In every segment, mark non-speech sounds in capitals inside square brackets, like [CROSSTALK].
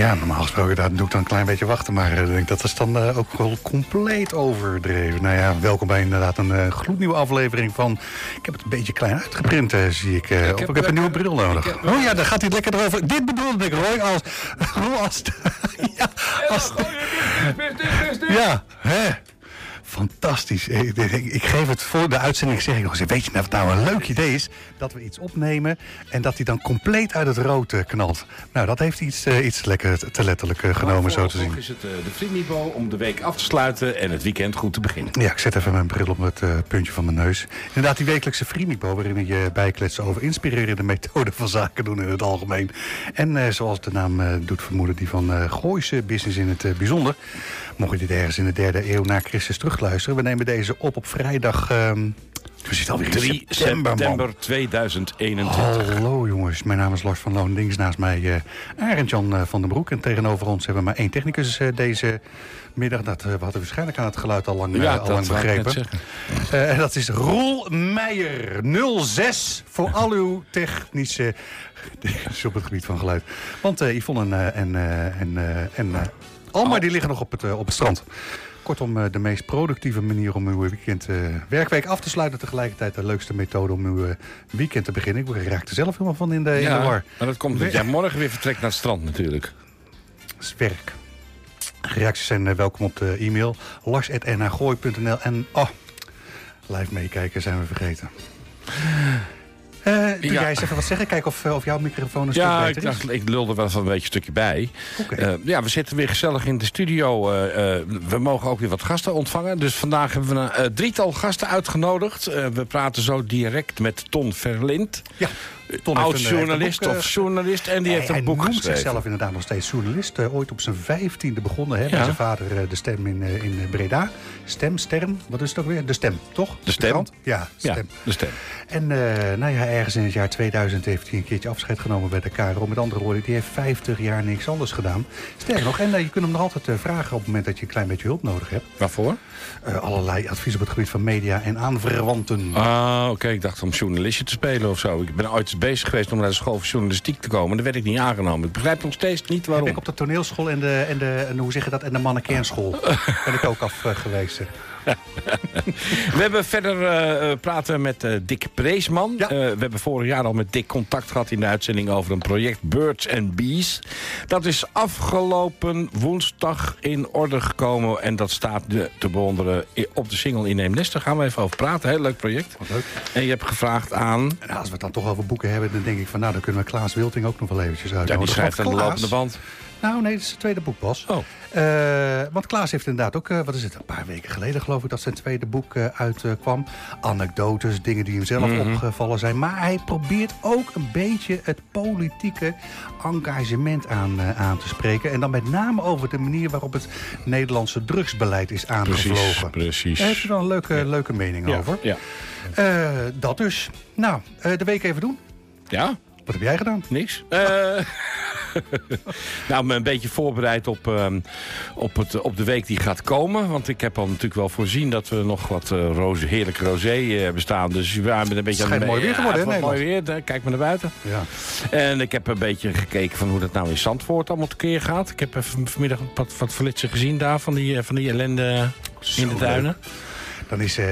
Ja, normaal gesproken daar doe ik dan een klein beetje wachten. Maar uh, ik denk dat is dan uh, ook wel compleet overdreven. Nou ja, welkom bij inderdaad een uh, gloednieuwe aflevering van... Ik heb het een beetje klein uitgeprint, zie ik. ik heb, ik heb een nieuwe bril nodig. Heb, oh ja, daar gaat hij lekker erover. Dit bedoelde ik, Roy, als... [LAUGHS] als ja, als... Ja, hè. Fantastisch. Ik, ik, geef het voor de uitzending, zeg ik nog eens, weet je nou wat nou een leuk idee is? Dat we iets opnemen en dat hij dan compleet uit het rood uh, knalt. Nou, dat heeft iets, uh, iets lekker te letterlijk uh, genomen, zo te zien. is het de vriendniveau om de week af te sluiten en het weekend goed te beginnen. Ja, ik zet even mijn bril op het puntje van mijn neus. Inderdaad, die wekelijkse vriendniveau waarin je bijkletsen over inspirerende [LAUGHS] methoden van zaken doen in het algemeen. En zoals de naam doet vermoeden, die van Gooise business in het bijzonder. Mocht je dit ergens in de derde eeuw na Christus terugluisteren. We nemen deze op op vrijdag... Um, we zitten alweer 3 september, september 2021. Hallo jongens, mijn naam is Lars van Loon. Links naast mij uh, Arend-Jan uh, van den Broek. En tegenover ons hebben we maar één technicus uh, deze middag. Dat we hadden waarschijnlijk aan het geluid al lang, ja, al lang begrepen. En dat is Roel Meijer, 06 voor [LAUGHS] al uw technische [LAUGHS] op het gebied van geluid. Want Yvonne en, en, en, en Alma die liggen nog op het, op het strand. Kortom, de meest productieve manier om uw weekend, uh, werkweek af te sluiten. Tegelijkertijd de leukste methode om uw uh, weekend te beginnen. Ik raak er zelf helemaal van in de, ja, in de war. Maar dat komt omdat jij morgen weer vertrekt naar het strand natuurlijk. Dat is werk. Reacties zijn uh, welkom op de e-mail. lars.nagooi.nl En oh, live meekijken zijn we vergeten. Uh, doe ja. jij even wat zeggen? Kijken of, of jouw microfoon een ja, stuk beter ik dacht, ik lulde wel van een beetje een stukje bij. Okay. Uh, ja, we zitten weer gezellig in de studio. Uh, we mogen ook weer wat gasten ontvangen. Dus vandaag hebben we een drietal gasten uitgenodigd. we praten zo direct met Ton Verlind. Ja. Oud-journalist of journalist. En die heeft een boek geschreven. Hij zichzelf inderdaad nog steeds journalist. ooit op zijn vijftiende begonnen. Hè, ja. Bij zijn vader de stem in, in Breda. Stem, sterm. Wat is het ook weer? De stem, toch? De stem? De ja, stem. Ja, de stem. En nou ja, ergens in het jaar 2000 heeft hij een keertje afscheid genomen bij de KRO. Met andere woorden, die heeft 50 jaar niks anders gedaan. Sterker nog, en uh, je kunt hem nog altijd uh, vragen op het moment dat je een klein beetje hulp nodig hebt. Waarvoor? Uh, allerlei advies op het gebied van media en aanverwanten. Ah, oké. Okay. Ik dacht om journalistje te spelen of zo. Ik ben ooit bezig geweest om naar de school voor journalistiek te komen. Daar werd ik niet aangenomen. Ik begrijp nog steeds niet waarom. Ik op de toneelschool en de, en de en hoe zeg je dat, en de mannenkernschool [LAUGHS] ben ik ook af geweest. [LAUGHS] we hebben verder uh, praten met uh, Dick Preesman. Ja. Uh, we hebben vorig jaar al met Dick contact gehad in de uitzending over een project Birds and Bees. Dat is afgelopen woensdag in orde gekomen. En dat staat te bewonderen op de single Nest. Daar gaan we even over praten. Heel leuk project. Wat leuk. En je hebt gevraagd aan... En als we het dan toch over boeken hebben, dan denk ik van... nou, dan kunnen we Klaas Wilting ook nog wel eventjes uit. Ja, die schrijft aan de lopende band. Nou, nee, dat is het tweede boek, Bas. Oh. Uh, want Klaas heeft inderdaad ook, uh, wat is het, een paar weken geleden geloof ik... dat zijn tweede boek uh, uitkwam. Anekdotes, dingen die hem zelf mm -hmm. opgevallen zijn. Maar hij probeert ook een beetje het politieke engagement aan, aan te spreken. En dan met name over de manier waarop het Nederlandse drugsbeleid is aangevlogen. Precies, precies. Daar heeft u dan een leuke, ja. leuke mening ja, over. Ja. dat dus. Nou, de week even doen. Ja. Wat heb jij gedaan? Niks. [LAUGHS] nou, me een beetje voorbereid op, uh, op, het, op de week die gaat komen. Want ik heb al natuurlijk wel voorzien dat we nog wat uh, roze, heerlijke rosé uh, bestaan. Dus we hebben een beetje... Het schijnt mooi weer geworden, hè? mooi weer. Kijk maar naar buiten. Ja. En ik heb een beetje gekeken van hoe dat nou in Zandvoort allemaal tekeer gaat. Ik heb even vanmiddag wat, wat flitsen gezien daar van die, van die ellende in de duinen. Dan, is, uh,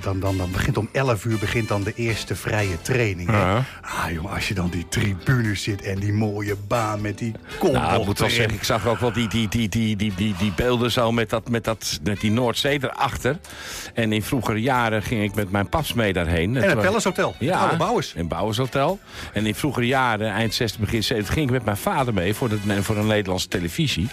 dan, dan, dan begint om 11 uur begint dan de eerste vrije training. Ja. Ah jongen, als je dan die tribunes zit en die mooie baan met die kom nou, ik moet wel zeggen, ik zag ook wel die, die, die, die, die, die, die beelden zo met, dat, met, dat, met die Noordzee erachter. En in vroegere jaren ging ik met mijn paps mee daarheen. En het Palace Hotel, ja, het oude Bouwers. in Bouwers Hotel. En in vroegere jaren, eind 60, begin 70, ging ik met mijn vader mee voor, de, voor een Nederlandse televisie.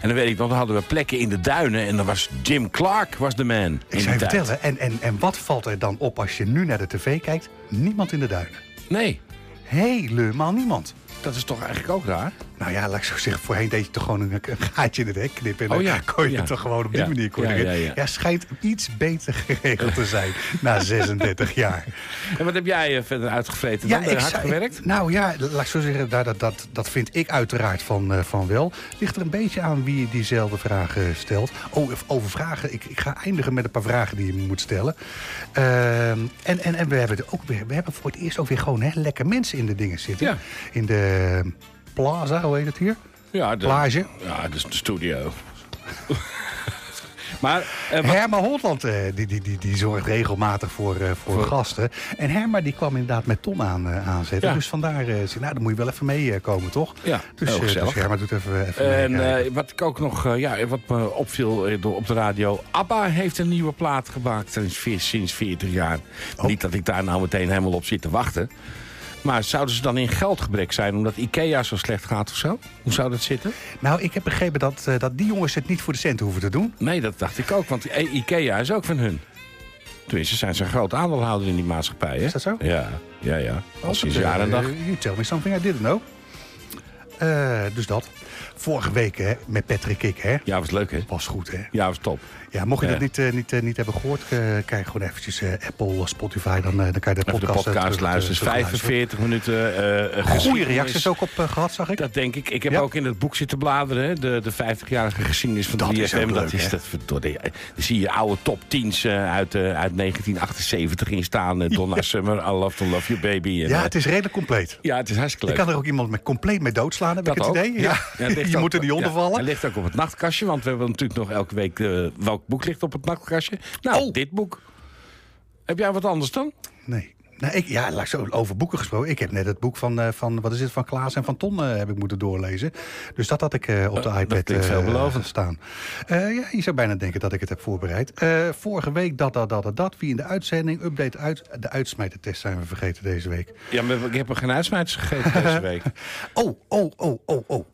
En dan weet ik nog, dan hadden we plekken in de duinen en dan was Jim Clark was de man. Ik zou je vertellen, en, en, en wat valt er dan op als je nu naar de tv kijkt? Niemand in de duinen. Nee. Helemaal niemand. Dat is toch eigenlijk ook raar? Nou ja, laat ik zo zeggen, voorheen deed je toch gewoon een, gaatje in het hek knippen. En oh ja. kon je het toch gewoon op die manier. Ja, schijnt iets beter geregeld te zijn na [LAUGHS] 36 jaar. En wat heb jij eh, verder uitgevreten dan? Ja, hard gewerkt? nou ja, laat ik zo zeggen, dat, dat, dat vind ik uiteraard van, uh, van wel. Ligt er een beetje aan wie diezelfde vragen stelt. Oh, over vragen. Ik, ik ga eindigen met een paar vragen die je moet stellen. Uh, en, en, en we hebben ook weer, we hebben voor het eerst ook weer gewoon hè, lekker mensen in de dingen zitten. In de plaza, hoe heet het hier? Ja, de, Plage. Ja, dus de studio. [LAUGHS] Maar, uh, Herma Holland uh, die, die, die, die zorgt regelmatig voor, uh, voor, gasten. En Herma die kwam inderdaad met Ton aan, aanzetten. Dus vandaar, nou, dan moet je wel even meekomen, toch? Ja, dus, dus Herma doet even, even En wat ik ook nog, ja, wat me opviel op de radio. ABBA heeft een nieuwe plaat gemaakt sinds 40 jaar. Oh. Niet dat ik daar nou meteen helemaal op zit te wachten. Maar zouden ze dan in geldgebrek zijn omdat Ikea zo slecht gaat of zo? Hoe zou dat zitten? Nou, ik heb begrepen dat, uh, dat die jongens het niet voor de centen hoeven te doen. Nee, dat dacht ik ook, want Ikea is ook van hun. Tenminste, zijn ze een groot aandeelhouder in die maatschappij, hè? Is dat zo? Ja, ja, ja. Al sinds jaar en dag. You tell me something I didn't know. Uh, dus dat. Vorige week hè, met Patrick ik, hè? Ja, was leuk, hè? Was goed, hè? Ja, was top. Ja, mocht je dat niet, uh, niet, uh, niet hebben gehoord, uh, kijk gewoon eventjes Apple, Spotify. Dan, dan kan je de podcast, de podcast luisteren. 45 minuten. Goede reacties ook op gehad, zag ik. Dat denk ik. Ik heb ook in het boek zitten bladeren. De, de 50-jarige geschiedenis van de IFM. Dat is dat verdorie. Dan zie je oude top 10's uit, uit 1978 in staan. Donna [LAUGHS] ja. Summer, I Love to Love You Baby. ja, het is redelijk compleet. Ja, het is hartstikke leuk. Je kan er ook iemand met compleet mee doodslaan, heb dat ik het idee. Ja. [LAUGHS] je moet er niet onder vallen. Hij ligt ook op het nachtkastje, want we hebben natuurlijk nog elke week welk boek ligt op het nachtkastje? Nou, oh. dit boek. Heb jij wat anders dan? Nee. Nou, ik, ja, laat zo over boeken gesproken. Ik heb net het boek van, uh, van wat is het, van Klaas en van Ton uh, heb ik moeten doorlezen. Dus dat had ik uh, op de iPad veelbelovend staan. ja, je zou bijna denken dat ik het heb voorbereid. vorige week dat, dat, dat, dat, Wie in de uitzending, update uit. De uitsmijtertest zijn we vergeten deze week. Ja, maar ik heb er geen uitsmijters gegeten deze [LAUGHS] week. oh, oh, oh, oh, oh.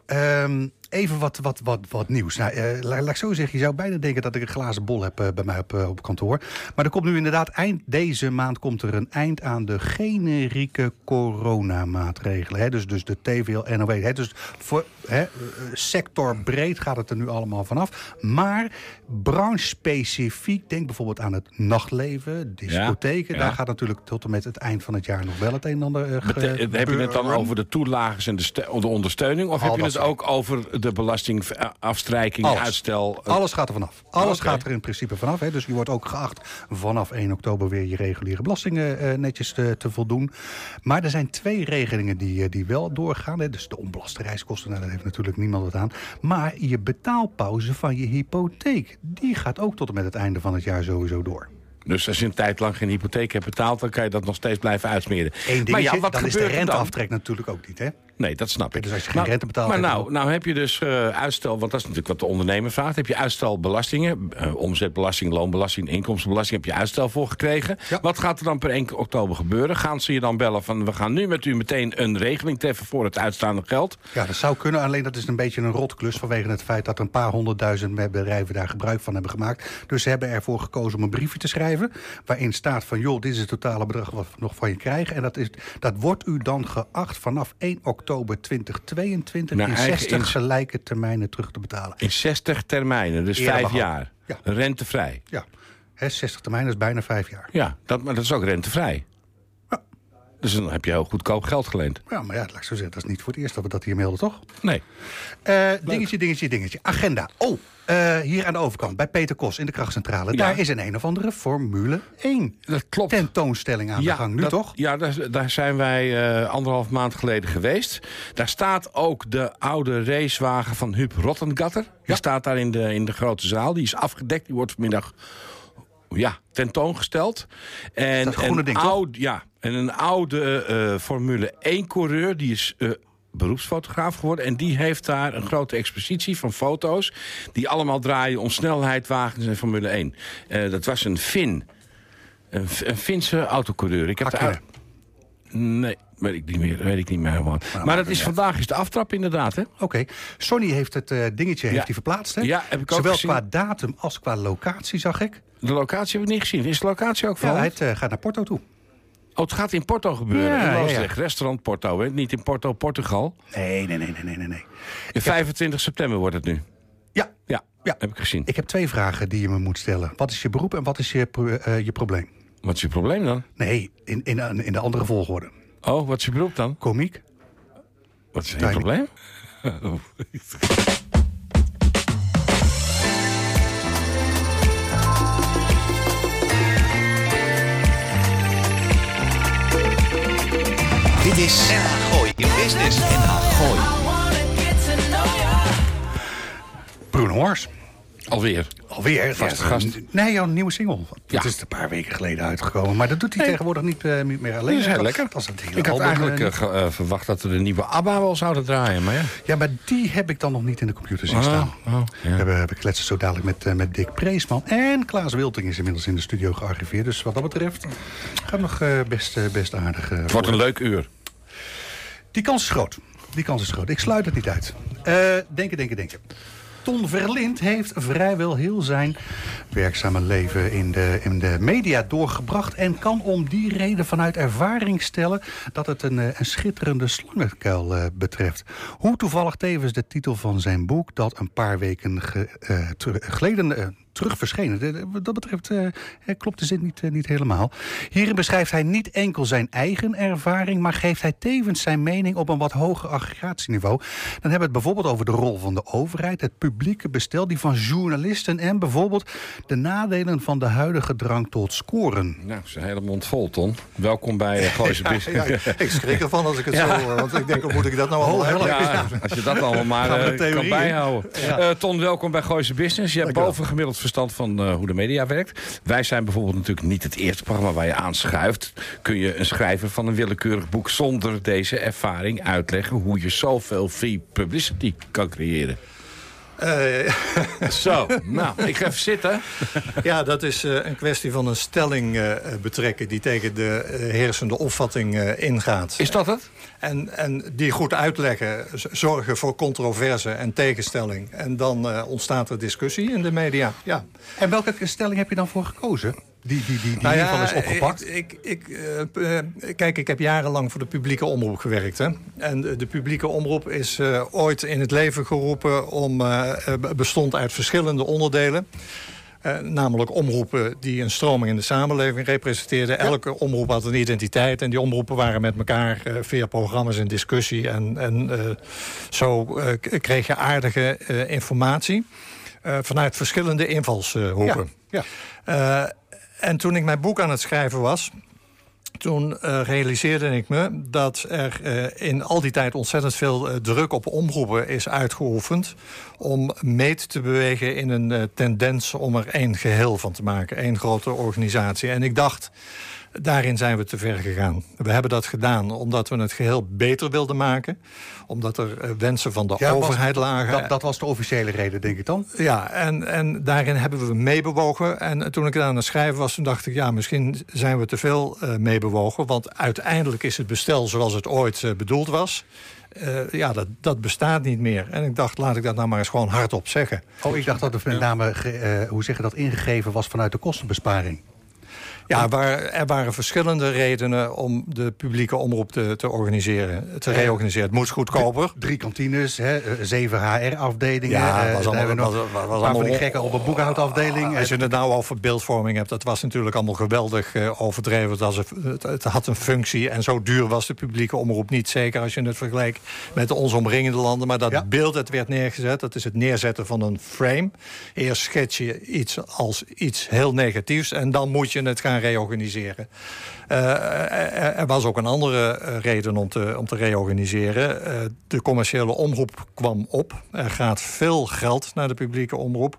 Um, Even wat, wat, wat, wat nieuws. Nou, uh, laat, ik zo zeggen, je zou bijna denken dat ik een glazen bol heb uh, bij mij op, uh, op kantoor. Maar er komt nu inderdaad eind deze maand komt er een eind aan de generieke coronamaatregelen. Hè? Dus, dus de TVL, NOW. Hè? Dus voor hè, sectorbreed gaat het er nu allemaal vanaf. Maar branche-specifiek, denk bijvoorbeeld aan het nachtleven, discotheken. Daar gaat natuurlijk tot en met het eind van het jaar nog wel het een en ander Heb je het dan over de toelagers en de, de ondersteuning? Of heb je het ook over de belastingafstrijking, uitstel. Eh, Alles gaat er vanaf. Alles gaat er in principe vanaf. Hè. Dus je wordt ook geacht vanaf 1 oktober weer je reguliere belastingen uh, netjes te, te, voldoen. Maar er zijn twee regelingen die, eh, die wel doorgaan. Hè. Dus de onbelaste reiskosten, nou, daar heeft natuurlijk niemand wat aan. Maar je betaalpauze van je hypotheek, die gaat ook tot en met het einde van het jaar sowieso door. Dus als je een tijd lang geen hypotheek hebt betaald... dan kan je dat nog steeds blijven uitsmeren. Eén dingetje, maar ja, wat dan is de renteaftrek natuurlijk ook niet, hè? Nee, dat snap ik. Dus als je geen rente betaalt... Maar nou, nou heb je dus uh, uitstel, want dat is natuurlijk wat de ondernemer vraagt. Heb je uitstelbelastingen, uh, omzetbelasting, loonbelasting, inkomstenbelasting... heb je uitstel voor gekregen. Wat gaat er dan per 1 oktober gebeuren? Gaan ze je dan bellen van... we gaan nu met u meteen een regeling treffen voor het uitstaande geld? Ja, dat zou kunnen. Alleen dat is een beetje een rotklus... vanwege het feit dat er een paar honderdduizend bedrijven daar gebruik van hebben gemaakt. Dus ze hebben ervoor gekozen om een briefje te schrijven... waarin staat van, joh, dit is het totale bedrag wat we nog van je krijgen. En dat, is, dat wordt u dan geacht vanaf 1 oktober oktober 2022 in 60 gelijke termijnen terug te betalen. In 60 termijnen, dus vijf jaar. Ja. Rentevrij. Ja, He, 60 termijnen is bijna vijf jaar. Ja, dat, maar dat is ook rentevrij. Dus dan heb je heel goedkoop geld geleend. Ja, maar ja, laat ik zo zeggen, dat is niet voor het eerst dat we dat hier melden, toch? Nee. Uh, dingetje, dingetje, dingetje. Agenda. Oh, uh, hier aan de overkant, bij Peter Kos in de krachtcentrale. Daar is een een of andere Formule 1 dat klopt. tentoonstelling aan de gang. Nu toch? Ja, daar, daar zijn wij uh, anderhalf maand geleden geweest. Daar staat ook de oude racewagen van Huub Rottengatter. Die staat daar in de, in de grote zaal. Die is afgedekt. Die wordt vanmiddag ja, tentoongesteld. En, dat groene ding, oud, Ja, en een oude uh, Formule 1-coureur... die is uh, beroepsfotograaf geworden. En die heeft daar een grote expositie van foto's... die allemaal draaien om snelheidwagens en Formule 1. Uh, dat was een Fin. Een, een Finse autocoureur. Ik heb daar... Nee, weet ik niet meer. Weet ik niet meer helemaal. Nou, maar dat is vandaag is de aftrap inderdaad, hè? Oké. Sony heeft het uh, dingetje heeft verplaatst, hè? Ja, heb ik ook Zowel qua datum als qua locatie, zag ik. De locatie heb ik niet gezien. Is de locatie ook van? Ja, het uh, gaat naar Porto toe. Oh, het gaat in Porto gebeuren. Ja, in ja, Restaurant Porto, hè? Niet in Porto, Portugal. Nee, nee, nee, nee, nee. nee. 25 september wordt het nu. Ja. Ja, ja, heb ik gezien. Ik heb twee vragen die je me moet stellen. Wat is je beroep en wat is je, uh, je probleem? Wat is je probleem dan? Nee, in, in, in de andere volgorde. Oh, wat is je beroep dan? Komiek. Wat is je probleem? [LAUGHS] Dit is NH Gooi in Business. NH Gooi. Bruno Hors. Alweer. Alweer? Vaste gast. Nee, jouw nieuwe single. Ja. Het is een paar weken geleden uitgekomen. Maar dat doet hij tegenwoordig niet uh, meer alleen. Dat is heel lekker. Dat ik had eigenlijk uh, verwacht dat we de nieuwe ABBA wel zouden draaien. Maar ja. ja, maar die heb ik dan nog niet in de computer zien oh, staan. Oh, ja. we, hebben, we kletsen zo dadelijk met, met Dick Preesman. En Klaas Wilting is inmiddels in de studio gearriveerd. Dus wat dat betreft gaat nog best, best aardig. het wordt een leuk uur. Die kans is groot. Die kans is groot. Ik sluit het niet uit. denken, denken, denken. Ton Verlind heeft vrijwel heel zijn werkzame leven in de, in de media doorgebracht... en kan om die reden vanuit ervaring stellen dat het een, eh, een schitterende slangenkuil uh, betreft. Hoe toevallig tevens de titel van zijn boek... dat een paar weken ge, uh, geleden terug verschenen. Wat dat betreft uh, klopt de zin niet, uh, niet helemaal. Hierin beschrijft hij niet enkel zijn eigen ervaring... maar geeft hij tevens zijn mening op een wat hoger aggregatieniveau. Dan hebben we het bijvoorbeeld over de rol van de overheid... het publieke bestel, die van journalisten... en bijvoorbeeld de nadelen van de huidige drang tot scoren. Nou, zijn hele mond vol, Ton. Welkom bij uh, Gooise [LAUGHS] ja, Ik schrik ervan als ik het [LAUGHS] zo hoor. Want ik denk, hoe moet ik dat nou allemaal hebben? als je dat allemaal [LAUGHS] maar kan bijhouden. Ton, welkom bij Gooise Business. Je hebt bovengemiddeld verstand van uh, hoe de media werkt. Wij zijn bijvoorbeeld natuurlijk niet het eerste programma waar je aanschuift. Kun je een schrijver van een willekeurig boek zonder deze ervaring uitleggen... hoe je zoveel free publicity kan creëren? Uh, [LAUGHS] Zo, nou, ik ga even zitten. Ja, dat is uh, een kwestie van een stelling uh, betrekken... die tegen de heersende opvatting ingaat. Is dat het? En, en die goed uitleggen, zorgen voor controverse en tegenstelling. En dan ontstaat er discussie in de media, ja. En welke stelling heb je dan voor gekozen? die, die, die, die nou ja, is opgepakt? Ik, ik, uh, kijk, ik heb jarenlang voor de publieke omroep gewerkt. Hè? En de, de publieke omroep is uh, ooit in het leven geroepen... om bestond uit verschillende onderdelen. Namelijk omroepen die een stroming in de samenleving representeerden. Elke omroep had een identiteit en die omroepen waren met elkaar via programma's in discussie. En, en zo kreeg je aardige informatie vanuit verschillende invalshoeken. Ja, ja. En toen ik mijn boek aan het schrijven was... Toen uh, realiseerde ik me dat er uh, in al die tijd ontzettend veel uh, druk op omroepen is uitgeoefend... om mee te bewegen in een tendens om er één geheel van te maken. één grote organisatie. En ik dacht, Daarin zijn we te ver gegaan. We hebben dat gedaan omdat we het geheel beter wilden maken. Omdat er eh, wensen van de overheid lagen. Dat, dat, was de officiële reden, denk ik dan? Ja, en, en daarin hebben we meebewogen. En toen ik aan het schrijven was, toen dacht ik... ja, misschien zijn we te veel uh, meebewogen. Want uiteindelijk is het bestel zoals het ooit uh, bedoeld was... Uh, ja, dat, dat bestaat niet meer. En ik dacht, laat ik dat nou maar eens gewoon hardop zeggen. Oh, ik dacht dat het met name, uh, hoe zeg je dat, ingegeven was vanuit de kostenbesparing. Ja, waar, er waren verschillende redenen om de publieke omroep te, te organiseren, te reorganiseren. Het moest goedkoper. Drie kantines, hè, eh, zeven HR-afdelingen. Ja, eh, was allemaal, was, was, was allemaal gekken op een boekhoudafdeling. Als je het nou over beeldvorming hebt, dat was natuurlijk allemaal geweldig overdreven. Was het, het, had een functie en zo duur was de publieke omroep niet. Zeker als je het vergelijkt met onze omringende landen. Maar dat beeld dat werd neergezet, dat is het neerzetten van een frame. Eerst schets je iets als iets heel negatiefs en dan moet je het gaan reorganiseren. Uh, er was ook een andere eh, reden om te, om te reorganiseren. Uh, de commerciële omroep kwam op. Er gaat veel geld naar de publieke omroep.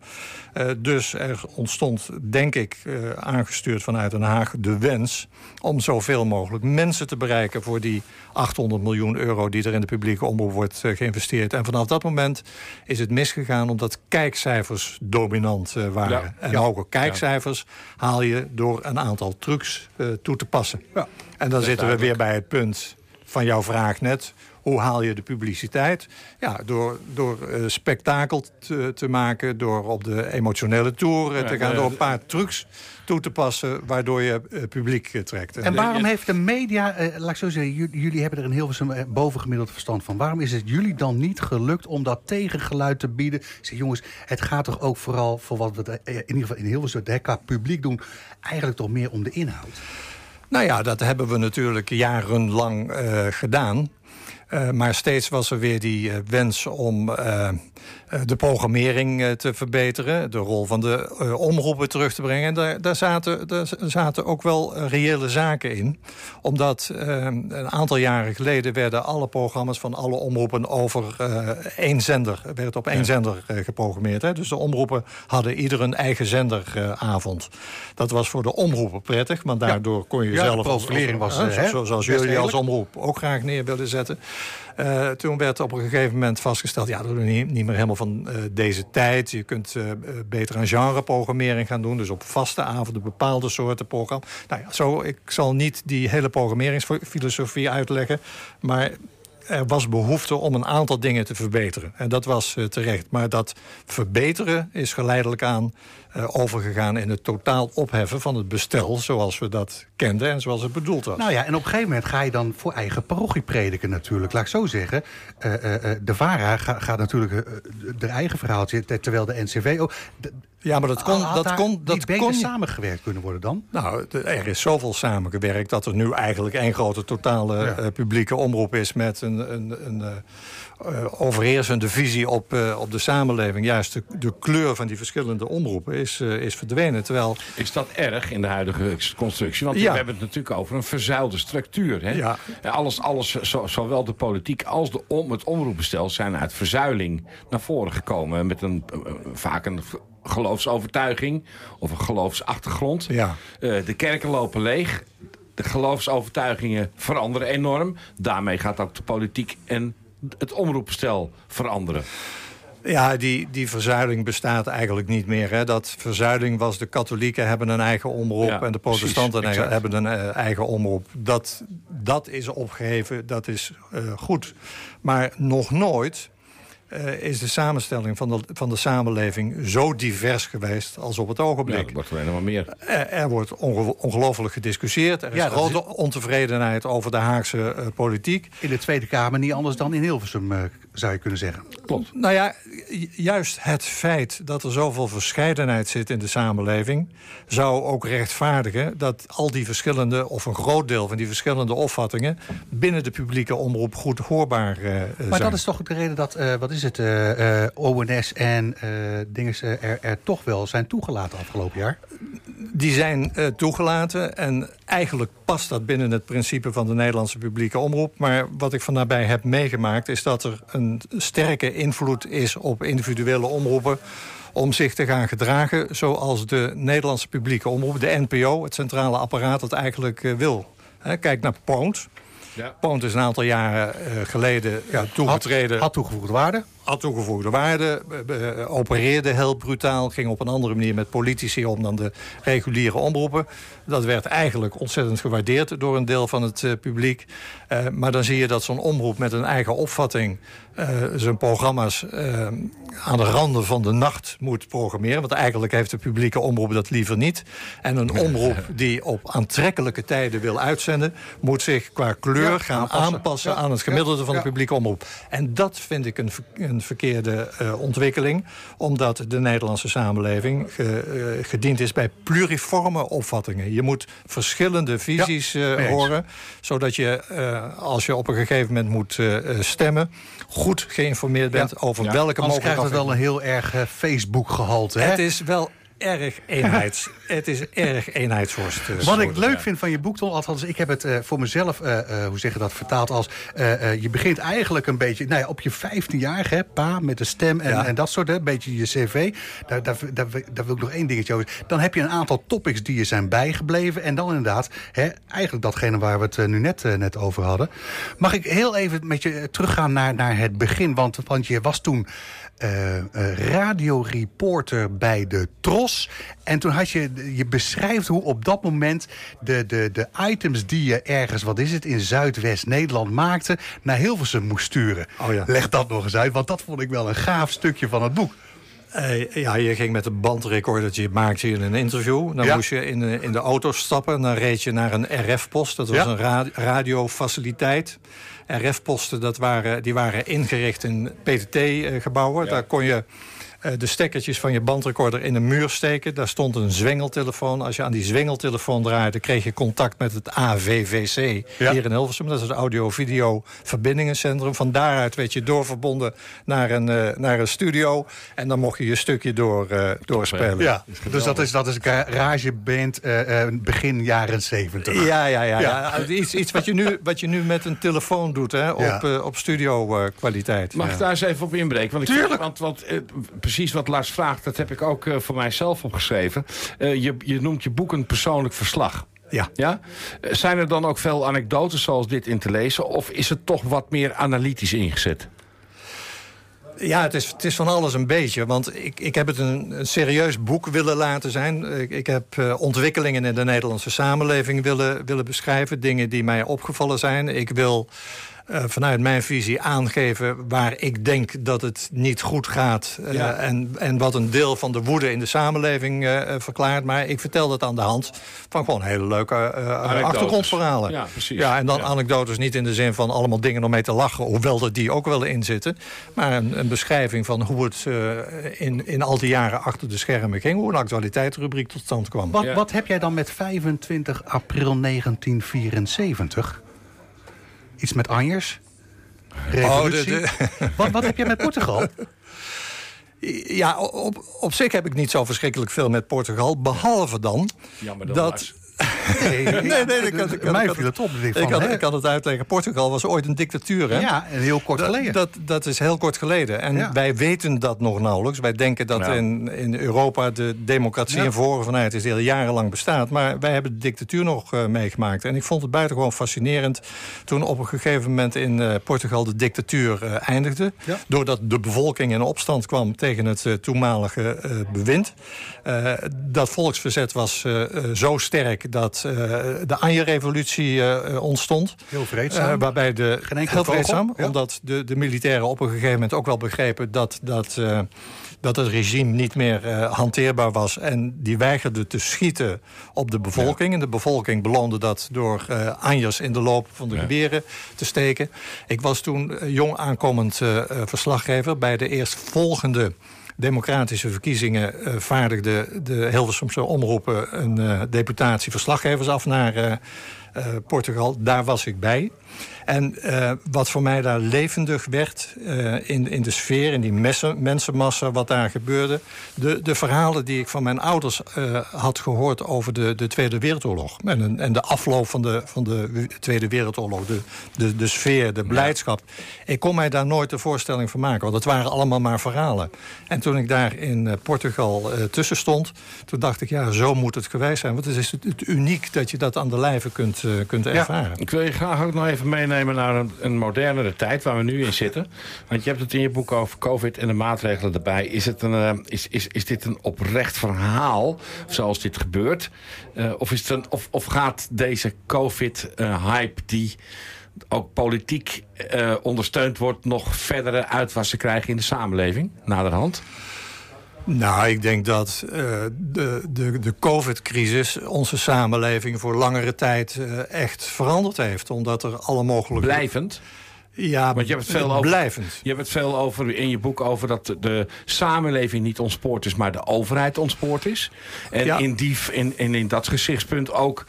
Dus er ontstond, denk ik, aangestuurd vanuit Den Haag... de wens om zoveel mogelijk mensen te bereiken... voor die 800 miljoen euro die er in de publieke omroep wordt geïnvesteerd. En vanaf dat moment is het misgegaan omdat kijkcijfers dominant waren. en ja. hoge kijkcijfers haal je door een aantal trucs toe te passen. Ja. En dan zitten we weer bij het punt van jouw vraag net. Hoe haal je de publiciteit? Ja, door, door spektakel te, te, maken, door op de emotionele toer te gaan, door een paar trucs toe te passen... waardoor je uh, publiek uh, trekt. En waarom heeft de media, uh, laat ik zo zeggen... jullie, jullie hebben er een heel veel bovengemiddeld verstand van. Waarom is het jullie dan niet gelukt om dat tegengeluid te bieden? Zeg, jongens, het gaat toch ook vooral voor wat we in ieder geval in heel veel soort publiek doen... eigenlijk toch meer om de inhoud? Nou ja, dat hebben we natuurlijk jarenlang gedaan. Uh, maar steeds was er weer die uh, wens om de programmering te verbeteren. De rol van de omroepen terug te brengen. En daar, daar, zaten, daar zaten ook wel reële zaken in. Omdat een aantal jaren geleden werden alle programma's van alle omroepen over één zender. Werd op één ja. zender geprogrammeerd. Hè? Dus de omroepen hadden ieder een eigen zenderavond. dat was voor de omroepen prettig. Want daardoor kon je ja, zelf... profilering was... zoals jullie als omroep ook graag neer willen zetten. Uh, toen werd op een gegeven moment vastgesteld... ja, dat is niet, meer helemaal van uh, deze tijd. Je kunt uh, beter een genreprogrammering gaan doen. Dus op vaste avonden bepaalde soorten programma. Nou ja, zo, ik zal niet die hele programmeringsfilosofie uitleggen... maar er was behoefte om een aantal dingen te verbeteren. En dat was terecht. Maar dat verbeteren is geleidelijk aan overgegaan in het totaal opheffen van het bestel... zoals we dat kenden en zoals het bedoeld was. Nou ja, en op een gegeven moment ga je dan voor eigen parochie prediken natuurlijk. Laat ik zo zeggen, uh, uh, de VARA gaat, gaat natuurlijk de eigen verhaaltje... terwijl de NCV ook... Ja, maar dat kon... dat kon, dat kon samengewerkt kunnen worden dan? Nou, er is zoveel samengewerkt... dat er nu eigenlijk één grote totale ja. publieke omroep is... met een, een, een uh, overheersende visie op, uh, op de samenleving. Juist de, de, kleur van die verschillende omroepen is, uh, is verdwenen. Terwijl... Is dat erg in de huidige constructie? Want ja. we hebben het natuurlijk over een verzuilde structuur. Hè? Ja. Alles, alles zo, zowel de politiek als de om, het omroepbestel... zijn uit verzuiling naar voren gekomen. Met een, vaak een geloofsovertuiging of een geloofsachtergrond. Ja. de kerken lopen leeg. De geloofsovertuigingen veranderen enorm. Daarmee gaat ook de politiek en het omroepstel veranderen? Ja, die, die verzuiling bestaat eigenlijk niet meer. Hè. Dat verzuiling was de katholieken hebben een eigen omroep... Ja, en de protestanten precies, hebben een uh, eigen omroep. Dat, dat is opgeheven, dat is uh, goed. Maar nog nooit uh, is de samenstelling van de, van de samenleving zo divers geweest als op het ogenblik. Ja, dat wordt alleen maar meer. Er, er wordt onge ongelooflijk gediscussieerd. Er is ja, grote is... ontevredenheid over de Haagse uh, politiek. In de Tweede Kamer niet anders dan in Hilversum, uh, zou je kunnen zeggen. Klopt. Nou ja, juist het feit dat er zoveel verscheidenheid zit in de samenleving... zou ook rechtvaardigen dat al die verschillende... of een groot deel van die verschillende opvattingen... binnen de publieke omroep goed hoorbaar zijn. Maar dat is toch de reden dat... wat is het, uh, uh, ONS en uh, dingen er, er toch wel zijn toegelaten afgelopen jaar? Die zijn toegelaten en eigenlijk past dat binnen het principe van de Nederlandse publieke omroep. Maar wat ik van daarbij heb meegemaakt is dat er een sterke invloed is op individuele omroepen om zich te gaan gedragen zoals de Nederlandse publieke omroep, de NPO, het centrale apparaat, het eigenlijk wil. kijk naar Poont. Ja. Is een aantal jaren uh, geleden ja, toegetreden. Had, had toegevoegde waarde had toegevoegde waarde, opereerde heel brutaal... ging op een andere manier met politici om dan de reguliere omroepen. Dat werd eigenlijk ontzettend gewaardeerd door een deel van het uh, publiek. Uh, maar dan zie je dat zo'n omroep met een eigen opvatting... Uh, zijn programma's aan de randen van de nacht moet programmeren. Want eigenlijk heeft de publieke omroep dat liever niet. En een omroep die op aantrekkelijke tijden wil uitzenden... moet zich qua kleur ja, gaan aanpassen, aanpassen ja, aan het gemiddelde van de publieke omroep. En dat vind ik een, een verkeerde uh, ontwikkeling. Omdat de Nederlandse samenleving ge, uh, gediend is bij pluriforme opvattingen. Je moet verschillende visies ja, horen. Zodat je, als je op een gegeven moment moet stemmen... goed geïnformeerd bent ja. over welke mogelijkheden... Anders krijgt het wel een heel erg Facebook-gehalte. Het is wel erg eenheids. [LAUGHS] het is erg eenheidsworst. Uh, Wat ik leuk vind van je boek, Ton, althans, ik heb het uh, voor mezelf, uh, hoe zeg je dat, vertaald als... je begint eigenlijk een beetje, nou ja, op je 15 jaar, hè, pa, met de stem en, ja. en dat soort, hè, een beetje je cv. Daar, daar, daar, daar, wil ik nog één dingetje over. Dan heb je een aantal topics die je zijn bijgebleven. En dan inderdaad, hè, eigenlijk datgene waar we het nu net, net over hadden. Mag ik heel even met je teruggaan naar, naar het begin? Want, want je was toen radioreporter bij de Tros. En toen had je, je beschrijft hoe op dat moment de, de, de items die je ergens, wat is het, in Zuidwest-Nederland maakte, naar Hilversum moest sturen. Oh ja. Leg dat nog eens uit, want dat vond ik wel een gaaf stukje van het boek. Uh, ja, je ging met een bandrecordertje, maakte je een interview. Dan moest je in de, in de auto stappen. Dan reed je naar een RF-post. Dat was een radiofaciliteit. RF-posten dat waren, die waren ingericht in PTT-gebouwen. Daar kon je eh, de stekkertjes van je bandrecorder in een muur steken. Daar stond een zwengeltelefoon. Als je aan die zwengeltelefoon draaide, kreeg je contact met het AVVC hier in Hilversum. Dat is het audio-video verbindingencentrum. Van daaruit werd je doorverbonden naar een, uh, naar een studio. En dan mocht je je stukje door, uh, doorspelen. Ja, dus dat is, dat is garageband begin jaren zeventig. Ja, ja, ja. ja. Iets, iets wat, je nu, [LAUGHS] wat je nu met een telefoon doet, hè, op, op studio kwaliteit. Mag ik daar eens even op inbreken? Want ik Tuurlijk. want, want precies wat Lars vraagt, dat heb ik ook uh, voor mijzelf opgeschreven. Uh, je, je noemt je boek een persoonlijk verslag. Ja. ja. Eh, zijn er dan ook veel anekdotes zoals dit in te lezen? Of is het toch wat meer analytisch ingezet? Ja, het is, het is van alles een beetje. Want ik, ik heb het een, een serieus boek willen laten zijn. Ik, ik heb uh, ontwikkelingen in de Nederlandse samenleving willen, willen beschrijven. Dingen die mij opgevallen zijn. Ik wil uh, vanuit mijn visie aangeven waar ik denk dat het niet goed gaat. Uh, ja. en, en wat een deel van de woede in de samenleving uh, verklaart. Maar ik vertel dat aan de hand van gewoon hele leuke achtergrondverhalen. Ja, precies. Ja, en dan ja. anekdotes niet in de zin van allemaal dingen om mee te lachen. Hoewel er die ook wel in zitten. Maar een, een beschrijving van hoe het in, in al die jaren achter de schermen ging. Hoe een actualiteitsrubriek tot stand kwam. Wat, ja. wat heb jij dan met 25 april 1974? Iets met Anjers? Revolutie? Oh, de, de... [LAUGHS] Wat, wat heb je met Portugal? Ja, op, op zich heb ik niet zo verschrikkelijk veel met Portugal. Behalve dan, Jammer dan dat... Nee, nee, nee, kan, mij viel het op. Ik, kan, ik kan het uitleggen. Portugal was ooit een dictatuur. Hè? Ja, en heel kort geleden. Dat, dat, dat is heel kort geleden. En ja. wij weten dat nog nauwelijks. Wij denken dat ja. in, in Europa de democratie ja. en voren vanuit is die al jarenlang bestaat. Maar wij hebben de dictatuur nog uh, meegemaakt. En ik vond het buitengewoon fascinerend toen op een gegeven moment in uh, Portugal de dictatuur uh, eindigde. Doordat de bevolking in opstand kwam tegen het toenmalige bewind. dat volksverzet was zo sterk dat de Anje-revolutie uh, ontstond. Heel vreedzaam. Uh, waarbij de, heel vreedzaam, ja. omdat de, de militairen op een gegeven moment ook wel begrepen dat, dat, dat het regime niet meer hanteerbaar was. En die weigerden te schieten op de bevolking. Ja. En de bevolking beloonde dat door Anjers in de loop van de ja. geweren te steken. Ik was toen jong aankomend verslaggever bij de eerstvolgende democratische verkiezingen uh, vaardigde de Hilversumse omroepen een uh, deputatie verslaggevers af naar uh, Portugal. Daar was ik bij. En uh, wat voor mij daar levendig werd uh, in, in de sfeer, in die messen, mensenmassa, wat daar gebeurde. De, de verhalen die ik van mijn ouders uh, had gehoord over de, de Tweede Wereldoorlog. En, en de afloop van de, van de Tweede Wereldoorlog. De, de, de sfeer, de blijdschap. Ik kon mij daar nooit de voorstelling van maken. Want het waren allemaal maar verhalen. En toen ik daar in Portugal tussen stond, toen dacht ik, ja, zo moet het geweest zijn. Want het is het, het uniek dat je dat aan de lijve kunt, kunt ervaren. Ja, ik wil je graag ook nog even meenemen naar een, een, modernere tijd waar we nu in zitten. Want je hebt het in je boek over COVID en de maatregelen erbij. Is, het een, uh, is, is, is dit een oprecht verhaal zoals dit gebeurt? Uh, of, is het een, of, of gaat deze COVID-hype die ook politiek ondersteund wordt... nog verdere uitwassen krijgen in de samenleving naderhand? Nou, ik denk dat uh, de, de, de COVID-crisis onze samenleving voor langere tijd uh, echt veranderd heeft. Omdat er alle mogelijke... Blijvend? Ja, Want je hebt het veel over, blijvend. Je hebt het veel over in je boek over dat de samenleving niet ontspoord is, maar de overheid ontspoord is. En ja. in, die, in, in, in dat gezichtspunt ook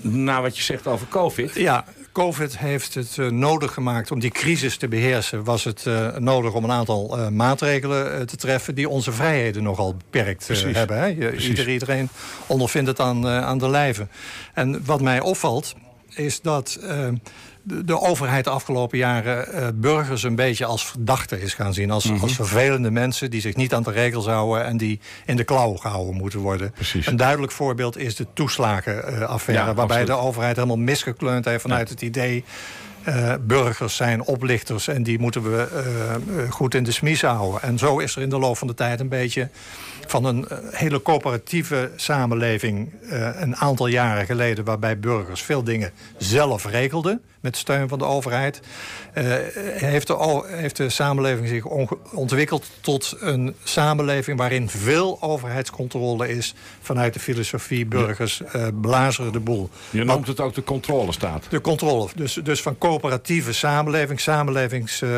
naar wat je zegt over COVID. Ja, COVID heeft het uh, nodig gemaakt om die crisis te beheersen. Was het uh, nodig om een aantal uh, maatregelen te treffen... die onze vrijheden nogal beperkt hebben. Hè? Iedereen ondervindt het aan, aan de lijve. En wat mij opvalt is dat de, overheid de afgelopen jaren uh, burgers een beetje als verdachten is gaan zien. Als, mm -hmm. als vervelende mensen die zich niet aan de regels houden... en die in de klauw gehouden moeten worden. Precies. Een duidelijk voorbeeld is de toeslagenaffaire... Ja, waarbij absoluut. de overheid helemaal misgekleund heeft vanuit ja. het idee... burgers zijn oplichters en die moeten we goed in de smies houden. En zo is er in de loop van de tijd een beetje van een hele coöperatieve samenleving een aantal jaren geleden... waarbij burgers veel dingen zelf regelden met steun van de overheid... Heeft, de, heeft de samenleving zich ontwikkeld tot een samenleving... waarin veel overheidscontrole is vanuit de filosofie... burgers blazeren de boel. Je noemt het ook de controlestaat. De controle. Dus, dus van coöperatieve samenleving, samenlevings, uh,